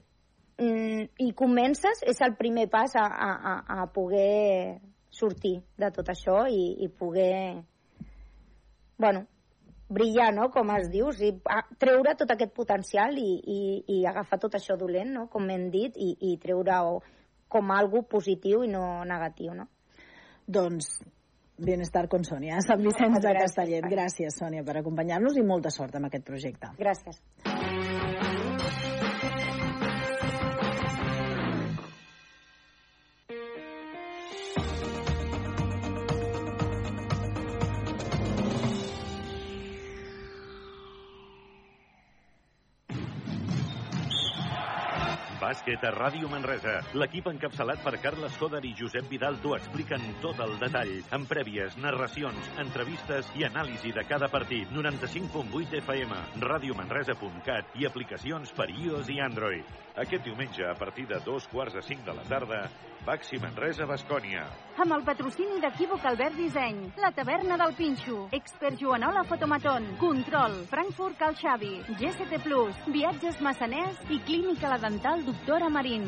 I: mm, i comences, és el primer pas a, a, a poder sortir de tot això i, i poder bueno, brillar, no?, com es dius, i treure tot aquest potencial i, i, i agafar tot això dolent, no?, com hem dit, i, i treure-ho com algo positiu i no negatiu, no?
F: Doncs Bienestar con Sònia, Sant Vicenç de Castellet. Gràcies, Sònia, per acompanyar-nos i molta sort amb aquest projecte.
I: Gràcies.
J: Bàsquet a Ràdio Manresa. L'equip encapçalat per Carles Coder i Josep Vidal t'ho expliquen tot el detall, amb prèvies, narracions, entrevistes i anàlisi de cada partit. 95.8 FM, radiomanresa.cat i aplicacions per iOS i Android. Aquest diumenge, a partir de dos quarts de cinc de la tarda, Baxi Manresa, Bascònia.
K: Amb el patrocini d'Equívoc Albert Disseny, la taverna del Pinxo, Expert Joanola Fotomaton, Control, Frankfurt Cal Xavi, GST Plus, Viatges Massaners i Clínica La Dental Doctora Marín.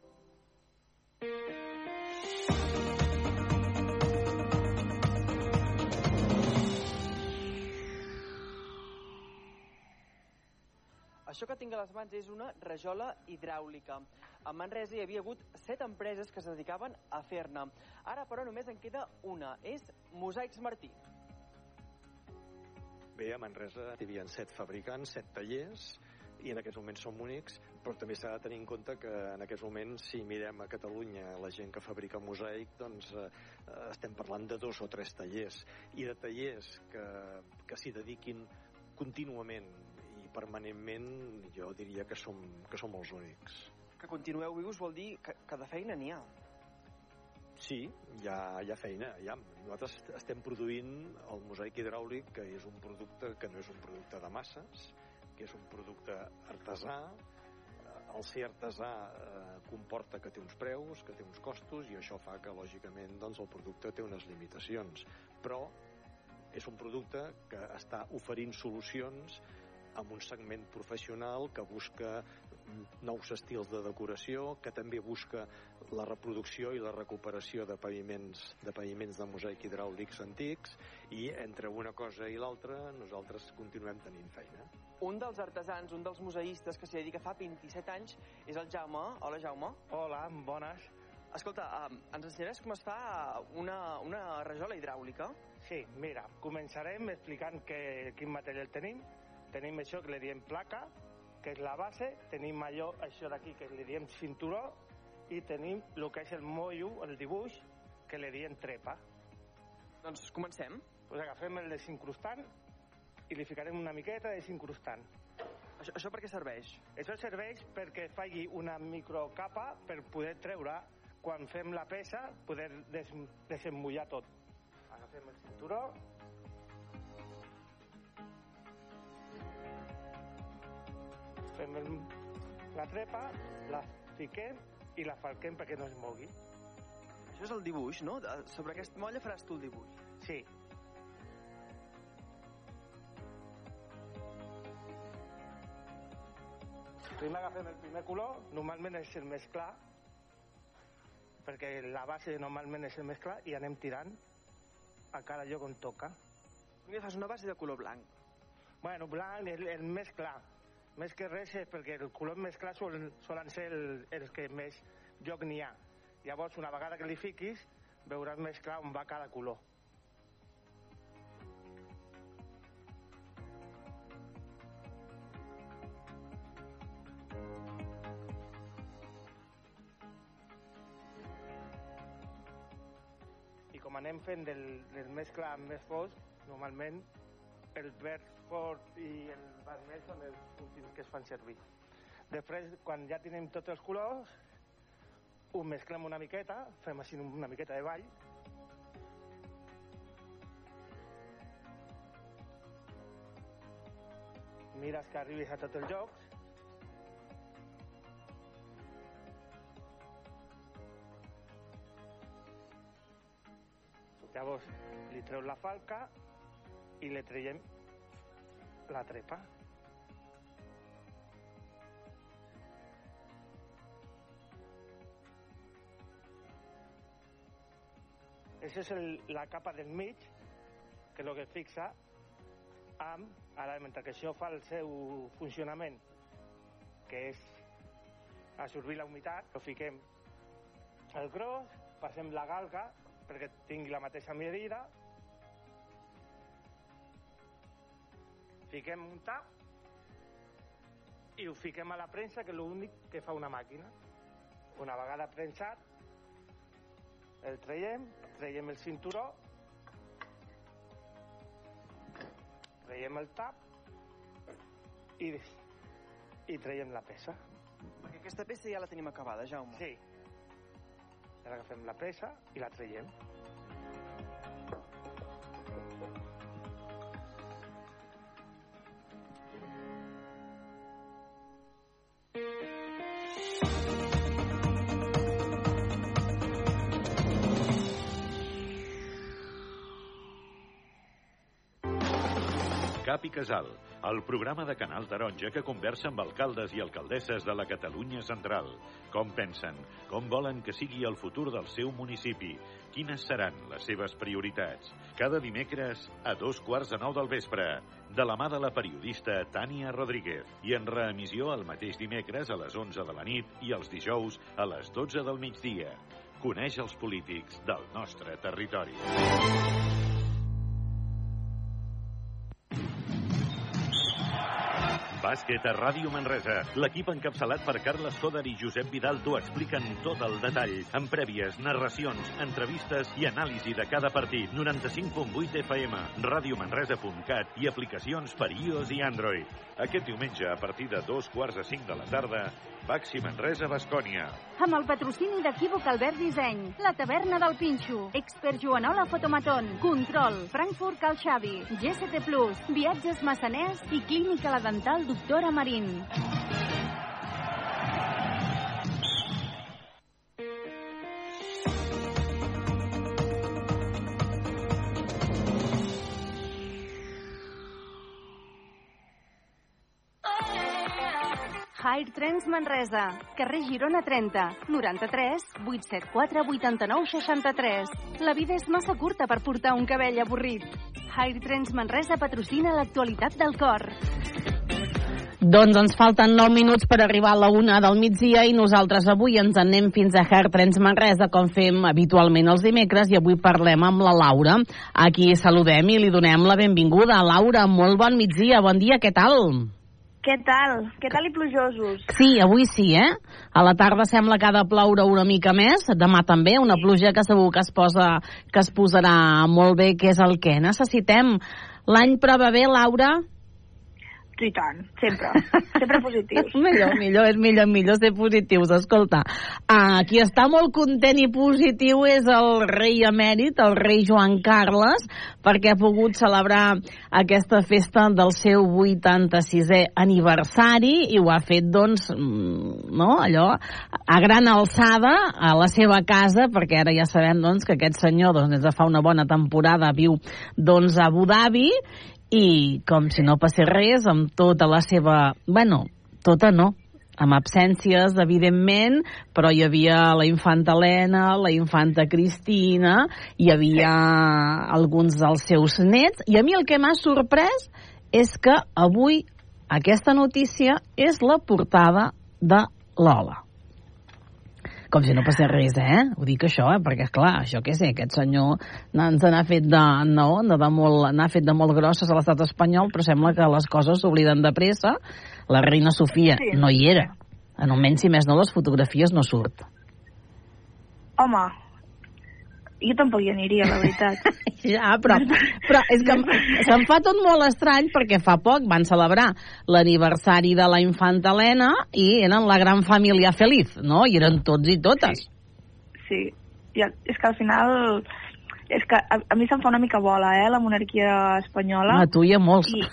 L: Això que tinc a les mans és una rajola hidràulica. A Manresa hi havia hagut set empreses que es dedicaven a fer-ne. Ara, però, només en queda una. És Mosaics Martí.
M: Bé, a Manresa hi havia set fabricants, set tallers, i en aquests moments som únics, però també s'ha de tenir en compte que en aquests moments, si mirem a Catalunya la gent que fabrica mosaic, doncs eh, estem parlant de dos o tres tallers, i de tallers que, que s'hi dediquin contínuament permanentment, jo diria que som, que som els únics.
L: Que continueu vius vol dir que, que de feina n'hi ha.
M: Sí, hi ha, hi ha feina. Hi ha. Nosaltres estem produint el mosaic hidràulic, que és un producte que no és un producte de masses, que és un producte artesà. El ser artesà eh, comporta que té uns preus, que té uns costos, i això fa que, lògicament, doncs, el producte té unes limitacions. Però és un producte que està oferint solucions amb un segment professional que busca nous estils de decoració, que també busca la reproducció i la recuperació de paviments de paviments de mosaic hidràulics antics i entre una cosa i l'altra nosaltres continuem tenint feina.
L: Un dels artesans, un dels museïstes que s'hi dedica fa 27 anys és el Jaume. Hola, Jaume.
N: Hola, bones.
L: Escolta, um, ens ensenyaràs com es fa una, una rajola hidràulica?
N: Sí, mira, començarem explicant que, quin material tenim. Tenim això que li diem placa, que és la base, tenim allò, això d'aquí que li diem cinturó, i tenim el que és el mollo, el dibuix, que li diem trepa.
L: Doncs comencem.
N: Pues agafem el desincrustant i li ficarem una miqueta de desincrustant.
L: Això, això per què serveix?
N: Això serveix perquè faci una microcapa per poder treure, quan fem la peça, poder des, desemmullar tot. Agafem el cinturó, fem el, la trepa, la fiquem i la falquem perquè no es mogui.
L: Això és el dibuix, no? Sobre aquest molla faràs tu el dibuix.
N: Sí. Primer agafem el primer color, normalment és el més clar, perquè la base normalment és el més clar, i anem tirant a cada lloc on toca.
L: Primer fas una base de color blanc.
N: Bueno, blanc, el, el més clar. Més que res és perquè el color més clar solen, solen ser el, els que més lloc n'hi ha. Llavors, una vegada que li fiquis, veuràs més clar on va cada color. I com anem fent del, del més clar al més fosc, normalment el verd fort i el vermell són els últims que es fan servir. Després, quan ja tenim tots els colors, ho mesclem una miqueta, fem així una miqueta de ball, mires que arribis a tots els llocs, Llavors, li treu la falca i li traiem la trepa. Això és el, la capa del mig, que és el que fixa amb, ara mentre que això fa el seu funcionament, que és absorbir la humitat, ho fiquem el gros, passem la galga perquè tingui la mateixa medida, fiquem un tap i ho fiquem a la premsa, que és l'únic que fa una màquina. Una vegada premsat, el traiem, traiem el cinturó, traiem el tap i, i traiem la peça.
L: Perquè aquesta peça ja la tenim acabada, Jaume.
N: Sí. Ara agafem la peça i la traiem.
J: Cap i Casal, el programa de Canal Taronja que conversa amb alcaldes i alcaldesses de la Catalunya central. Com pensen, com volen que sigui el futur del seu municipi, quines seran les seves prioritats. Cada dimecres a dos quarts de nou del vespre, de la mà de la periodista Tània Rodríguez i en reemissió el mateix dimecres a les 11 de la nit i els dijous a les 12 del migdia. Coneix els polítics del nostre territori. Bàsquet a Ràdio Manresa. L'equip encapçalat per Carles Coder i Josep Vidal t'ho expliquen tot el detall, amb prèvies, narracions, entrevistes i anàlisi de cada partit. 95.8 FM, radiomanresa.cat i aplicacions per iOS i Android. Aquest diumenge, a partir de dos quarts de cinc de la tarda, Baxi Manresa, Bascònia.
K: Amb el patrocini d'Equívoc Albert Disseny, la taverna del Pinxo, Expert Joanola Fotomaton, Control, Frankfurt Cal Xavi, GST Plus, Viatges Massaners i Clínica La Dental Doctora Marín. High Trends Manresa, carrer Girona 30, 93 874 89 63. La vida és massa curta per portar un cabell avorrit. High Trends Manresa patrocina l'actualitat del cor.
C: Doncs ens falten 9 minuts per arribar a la una del migdia i nosaltres avui ens en anem fins a Hair Trends Manresa, com fem habitualment els dimecres, i avui parlem amb la Laura. Aquí saludem i li donem la benvinguda. Laura, molt bon migdia, bon dia, què tal?
O: Què tal? Què tal i plujosos?
C: Sí, avui sí, eh? A la tarda sembla que ha de ploure una mica més, demà també, una pluja que segur que es, posa, que es posarà molt bé, que és el que necessitem. L'any prova bé, Laura?
O: I tant, sempre. Sempre positius.
C: millor, millor, és millor, millor ser positius. Escolta, uh, qui està molt content i positiu és el rei emèrit, el rei Joan Carles, perquè ha pogut celebrar aquesta festa del seu 86è aniversari i ho ha fet, doncs, mm, no, allò, a gran alçada a la seva casa, perquè ara ja sabem, doncs, que aquest senyor, doncs, des de fa una bona temporada viu, doncs, a Abu Dhabi i com si no passés res amb tota la seva... bueno, tota no, amb absències, evidentment, però hi havia la infanta Helena, la infanta Cristina, hi havia alguns dels seus nets, i a mi el que m'ha sorprès és que avui aquesta notícia és la portada de Lola com si no passés res, eh? Ho dic això, eh? Perquè, clar, això què sé, aquest senyor ens n'ha fet de, no, de, molt, n'ha fet de molt grosses a l'estat espanyol, però sembla que les coses s'obliden de pressa. La reina Sofia sí. no hi era. En almenys, si més no, les fotografies no surt.
O: Home, jo tampoc hi aniria, la veritat.
C: ja, però, però és que se'm fa tot molt estrany perquè fa poc van celebrar l'aniversari de la infanta Helena i eren la gran família feliç, no? I eren tots i totes.
O: Sí, sí. I és que al final és que a, a mi se'm fa una mica bola, eh, la monarquia espanyola.
C: A tu i a molts. I...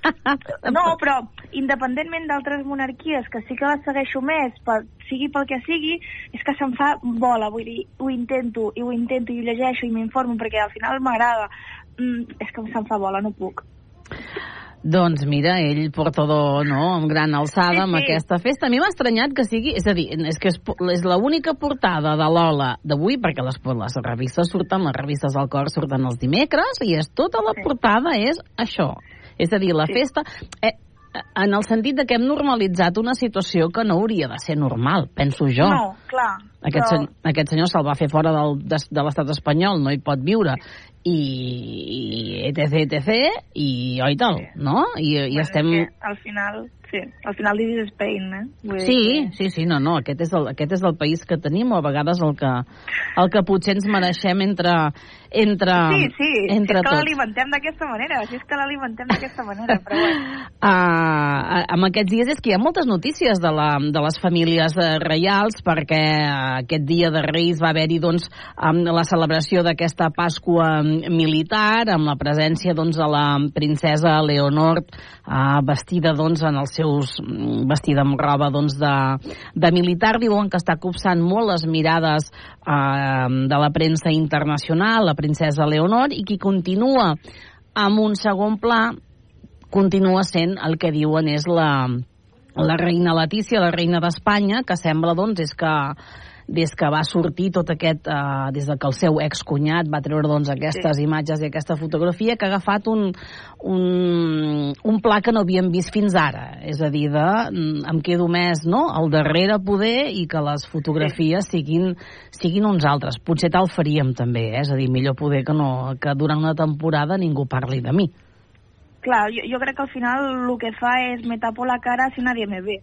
O: no, però independentment d'altres monarquies, que sí que les segueixo més, per, sigui pel que sigui, és que se'm fa bola, vull dir, ho intento, i ho intento, i ho llegeixo, i m'informo, perquè al final m'agrada. Mm, és que se'm fa bola, no puc.
C: Doncs mira, ell portador, no?, amb gran alçada, sí, sí. amb aquesta festa. A mi m'ha estranyat que sigui... És a dir, és que és, és l'única portada de Lola d'avui, perquè les, les revistes surten, les revistes del cor surten els dimecres, i és tota la portada és això. És a dir, la sí. festa... Eh, en el sentit de que hem normalitzat una situació que no hauria de ser normal, penso jo.
O: No, clar.
C: Aquest,
O: però...
C: sen aquest senyor se'l va fer fora del, de, de l'estat espanyol, no hi pot viure, i, i etc, etc, i oi tal, no? I, i
O: Bueno,
C: estem...
O: al final, sí, al final this is Spain, eh? Vull dir
C: Sí,
O: que-
C: sí, sí, no, no, aquest és, el, aquest és el país que tenim, o a vegades el que, el que potser ens mereixem entre, entre,
O: Sí, sí,
C: entre
O: és que l'alimentem d'aquesta manera, si és que l'alimentem d'aquesta manera, però bueno.
C: Uh, amb aquests dies és que hi ha moltes notícies de, la, de les famílies uh, reials perquè aquest dia de Reis va haver-hi doncs, la celebració d'aquesta Pasqua mm, militar amb la presència doncs, de la princesa Leonor uh, vestida doncs, en els seus mm, vestida amb roba doncs, de, de militar. Diuen que està copsant molt les mirades uh, de la premsa internacional la princesa Leonor i qui continua amb un segon pla continua sent el que diuen és la, la reina Letícia, la reina d'Espanya, que sembla, doncs, és que des que va sortir tot aquest, eh, des de que el seu excunyat va treure doncs, aquestes sí. imatges i aquesta fotografia, que ha agafat un, un, un pla que no havíem vist fins ara. És a dir, de, mm, em quedo més no, al darrere poder i que les fotografies siguin, siguin uns altres. Potser tal faríem també, eh? és a dir, millor poder que, no, que durant una temporada ningú parli de mi.
O: Clar, jo, jo crec que al final el que fa és me tapo la cara si nadie me ve.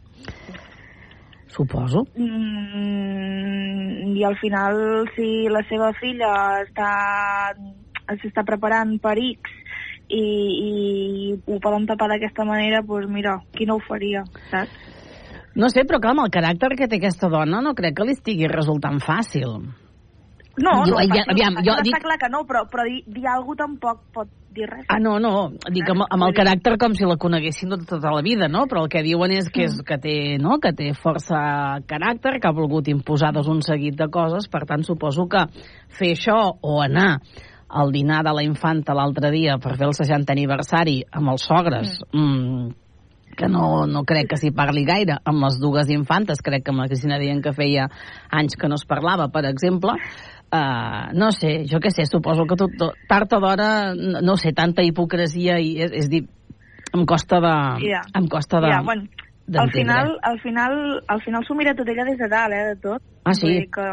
C: Suposo.
O: Mm, I al final, si la seva filla està s'està preparant per X i, i ho poden tapar d'aquesta manera, doncs mira, qui no ho faria, saps?
C: No sé, però clar, amb el caràcter que té aquesta dona no crec que li estigui resultant fàcil.
O: No, no,
C: ja-
O: fàcil,
C: aviam,
O: fàcil
C: jo
O: està
C: dic-
O: clar que no, però, però dir, dir alguna cosa tampoc pot dir res.
C: Ah, no, no, dic amb, amb el caràcter com si la coneguessin tota, tota la vida, no? Però el que diuen és que, és, que, té, no? que té força caràcter, que ha volgut imposar doncs, un seguit de coses, per tant suposo que fer això o anar al dinar de la infanta l'altre dia per fer el 60 aniversari amb els sogres, mm. que no, no crec que s'hi parli gaire, amb les dues infantes, crec que amb la Cristina deien que feia anys que no es parlava, per exemple, Uh, no sé, jo què sé, suposo que tot, tot, tard o d'hora, no, no sé, tanta hipocresia i és, és dir, em costa de...
O: Ja.
C: Em costa de...
O: Ja, bueno, al final, al final, al final s'ho mira tot ella des de dalt, eh, de tot.
C: Ah, sí?
O: Vull dir que...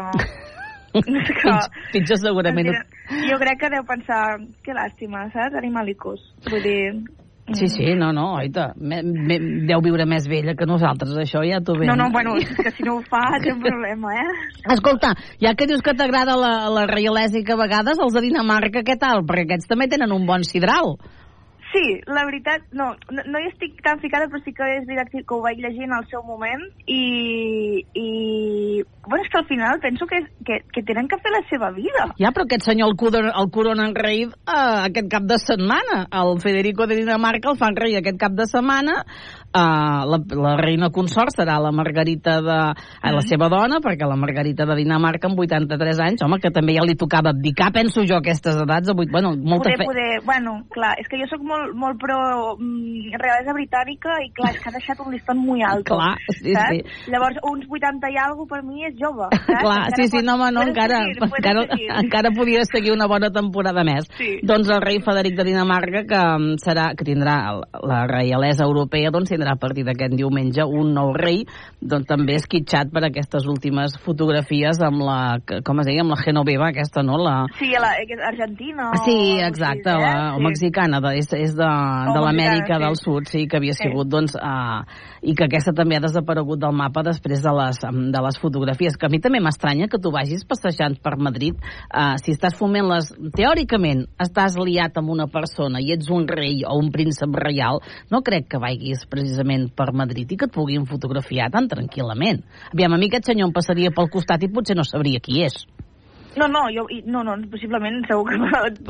O: que...
C: Pitjor, segurament.
O: Jo crec que deu pensar, que làstima, saps? Animalicos. Vull dir...
C: Sí, sí, no, no, oita, me, me, deu viure més vella que nosaltres, això ja t'ho ve.
O: No, no, bueno, que si no ho fa, té un problema, eh?
C: Escolta, ja que dius que t'agrada la, la reialesa i que a vegades els de Dinamarca, què tal? Perquè aquests també tenen un bon sidral.
O: Sí, la veritat, no, no, no hi estic tan ficada, però sí que és veritat que ho vaig llegir en el seu moment i, i bueno, és que al final penso que, que, que tenen que fer la seva vida.
C: Ja, però aquest senyor el, coronen, el coronen rei uh, aquest cap de setmana. El Federico de Dinamarca el fan rei aquest cap de setmana. Uh, la, la reina consort serà la Margarita de... Uh, la seva dona, perquè la Margarita de Dinamarca amb 83 anys, home, que també ja li tocava abdicar, penso jo, a aquestes edats. De 8, bueno, molta
O: poder,
C: fe...
O: poder, bueno, clar, és que jo sóc molt, molt pro mm, realesa britànica i clar, és que ha deixat un liston muy alto.
C: Clar, sí,
O: saps?
C: sí.
O: Llavors, uns 80 i alguna per mi és jove. Saps?
C: Clar,
O: Encara
C: sí, sí,
O: pot-
C: no, home, no, encara,
O: seguir,
C: encara,
O: seguir.
C: encara podria seguir una bona temporada més.
O: Sí.
C: Doncs el rei Federic de Dinamarca, que mm, serà, que tindrà la reialesa europea, doncs tindrà a partir d'aquest diumenge un nou rei, doncs també esquitxat per aquestes últimes fotografies amb la, com es deia, amb la Genoveva, aquesta, no? La,
O: Sí, la, Argentina.
C: Sí, exacte,
O: o,
C: la,
O: sí.
C: o mexicana, de, és, és de, de l'Amèrica
O: mexicana,
C: del
O: sí.
C: Sud, sí, que havia
O: Sí.
C: sigut, doncs, uh, i que aquesta també ha desaparegut del mapa després de les, de les fotografies, que a mi també m'estranya que tu vagis passejant per Madrid, uh, si estàs foment les... Teòricament, estàs liat amb una persona i ets un rei o un príncep reial, no crec que vagis precisament per Madrid i que et puguin fotografiar tan tranquil·lament. Aviam, a mi aquest senyor em passaria pel costat i potser no sabria qui és.
O: No, no, jo, no, no, possiblement segur que...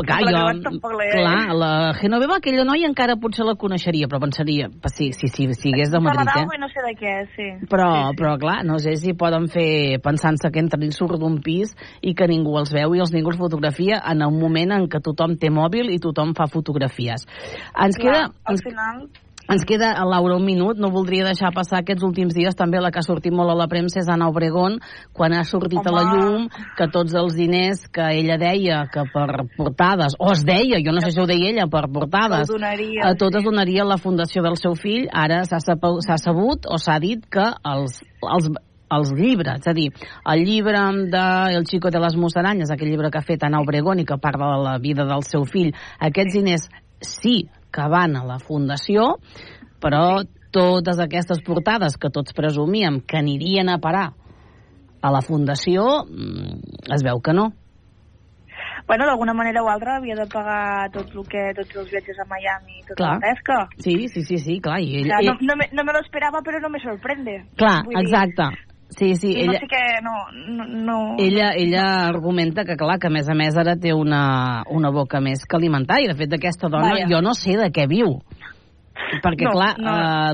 C: Clar,
O: la
C: jo,
O: tampoc
C: clar, la Genoveva, aquella noia encara potser la coneixeria, però pensaria, si, si, si, si hagués de Madrid, eh?
O: no sé de què, sí.
C: Però, però clar, no sé si poden fer pensant-se que entren i surt d'un pis i que ningú els veu i els ningú els fotografia en un moment en què tothom té mòbil i tothom fa fotografies. Ens
O: Clar,
C: queda...
O: al
C: Ens,
O: final...
C: Ens queda, a Laura, un minut. No voldria deixar passar aquests últims dies també la que ha sortit molt a la premsa és Anna Obregón, quan ha sortit Home. a la llum que tots els diners que ella deia que per portades, o es deia, jo no sé si ho deia ella, per portades,
O: donaria,
C: a totes donaria la fundació del seu fill, ara s'ha sabut o s'ha dit que els, els els llibres, és a dir, el llibre de El Chico de les Musaranyes, aquell llibre que ha fet Ana Obregón i que parla de la vida del seu fill, aquests diners sí que van a la Fundació, però totes aquestes portades que tots presumíem que anirien a parar a la Fundació, mm, es veu que no.
O: Bueno, d'alguna manera o altra havia de pagar tot el que, tots els viatges a Miami i tota
C: clar.
O: la pesca.
C: Sí, sí, sí, sí, clar. I ell,
O: sea, no, no, me, no me lo esperava, però no me sorprende.
C: Clar,
O: Vull dir,
C: exacte. Sí, sí, ella...
O: no sé què, no, no, no...
C: Ella, ella argumenta que, clar, que a més a més ara té una, una boca més que alimentar i, de fet, aquesta dona
O: Vaja.
C: jo no sé de què viu. Perquè,
O: No,
C: clar,
O: no.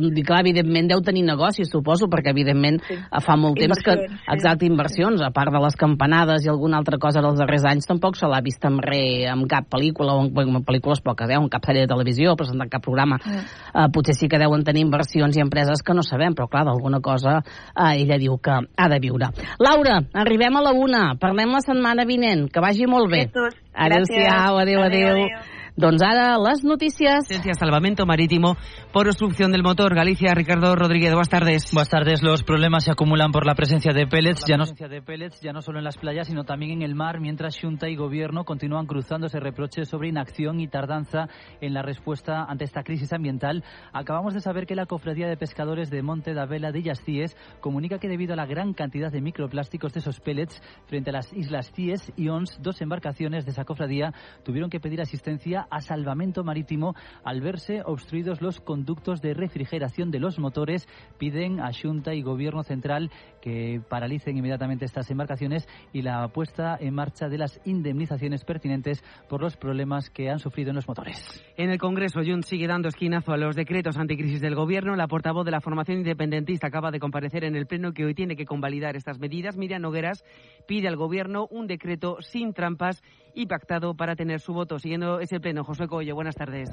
C: Eh, clar, evidentment deu tenir negocis, suposo, perquè, evidentment, sí. fa molt temps que... Exacte, inversions, a part de les campanades i alguna altra cosa dels darrers anys, tampoc se l'ha vist en re, en cap pel·lícula, o en, bueno, en pel·lícules poques, eh, en cap sèrie de televisió, presentant cap programa.
O: Mm.
C: Uh, potser sí que deuen tenir inversions i empreses que no sabem, però clar, d'alguna cosa uh, ella diu que ha de viure. Laura, arribem a la una, parlem la setmana vinent, que vagi molt bé. Adéu-siau, adéu, adéu. adéu. Doncs ara les notícies.
P: Salvamento Marítimo por obstrucción del motor. Galicia, Ricardo Rodríguez, buenas tardes.
Q: Buenas tardes. Los problemas se acumulan por la presencia de pellets, ya no, de pellets, ya no solo en las playas, sino también en el mar, mientras Junta y Gobierno continúan cruzándose reproches sobre inacción y tardanza en la respuesta ante esta crisis ambiental. Acabamos de saber que la Cofradía de Pescadores de Monte da Vela de Illascies comunica que debido a la gran cantidad de microplásticos de esos pellets frente a las islas Cies y Ons, dos embarcaciones de esa cofradía tuvieron que pedir asistencia a salvamento marítimo al verse obstruidos los conductos de refrigeración de los motores. Piden a Junta y Gobierno Central que paralicen inmediatamente estas embarcaciones y la puesta en marcha de las indemnizaciones pertinentes por los problemas que han sufrido en los motores.
P: En el Congreso, Junts sigue dando esquinazo a los decretos anticrisis del Gobierno. La portavoz de la formación independentista acaba de comparecer en el Pleno que hoy tiene que convalidar estas medidas. Miriam Nogueras pide al Gobierno un decreto sin trampas y pactado para tener su voto. Siguiendo ese Pleno, José Coello, buenas tardes.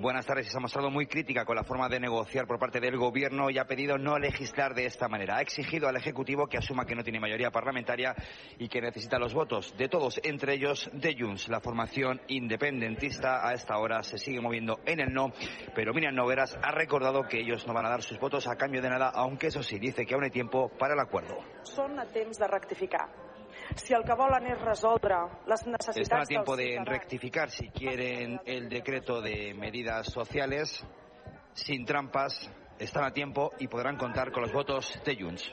R: Buenas tardes. Se ha mostrado muy crítica con la forma de negociar por parte del Gobierno y ha pedido no legislar de esta manera. Ha exigido al Ejecutivo que asuma que no tiene mayoría parlamentaria y que necesita los votos de todos, entre ellos de Junts. La formación independentista a esta hora se sigue moviendo en el no, pero Miriam Nogueras ha recordado que ellos no van a dar sus votos a cambio de nada, aunque eso sí, dice que aún hay tiempo para el acuerdo.
S: Són a de rectificar. Si el que volen és resoldre les
R: a tiempo de rectificar si quieren el decreto de medidas sociales sin trampas. Están a tiempo y podrán contar con los votos de Junts.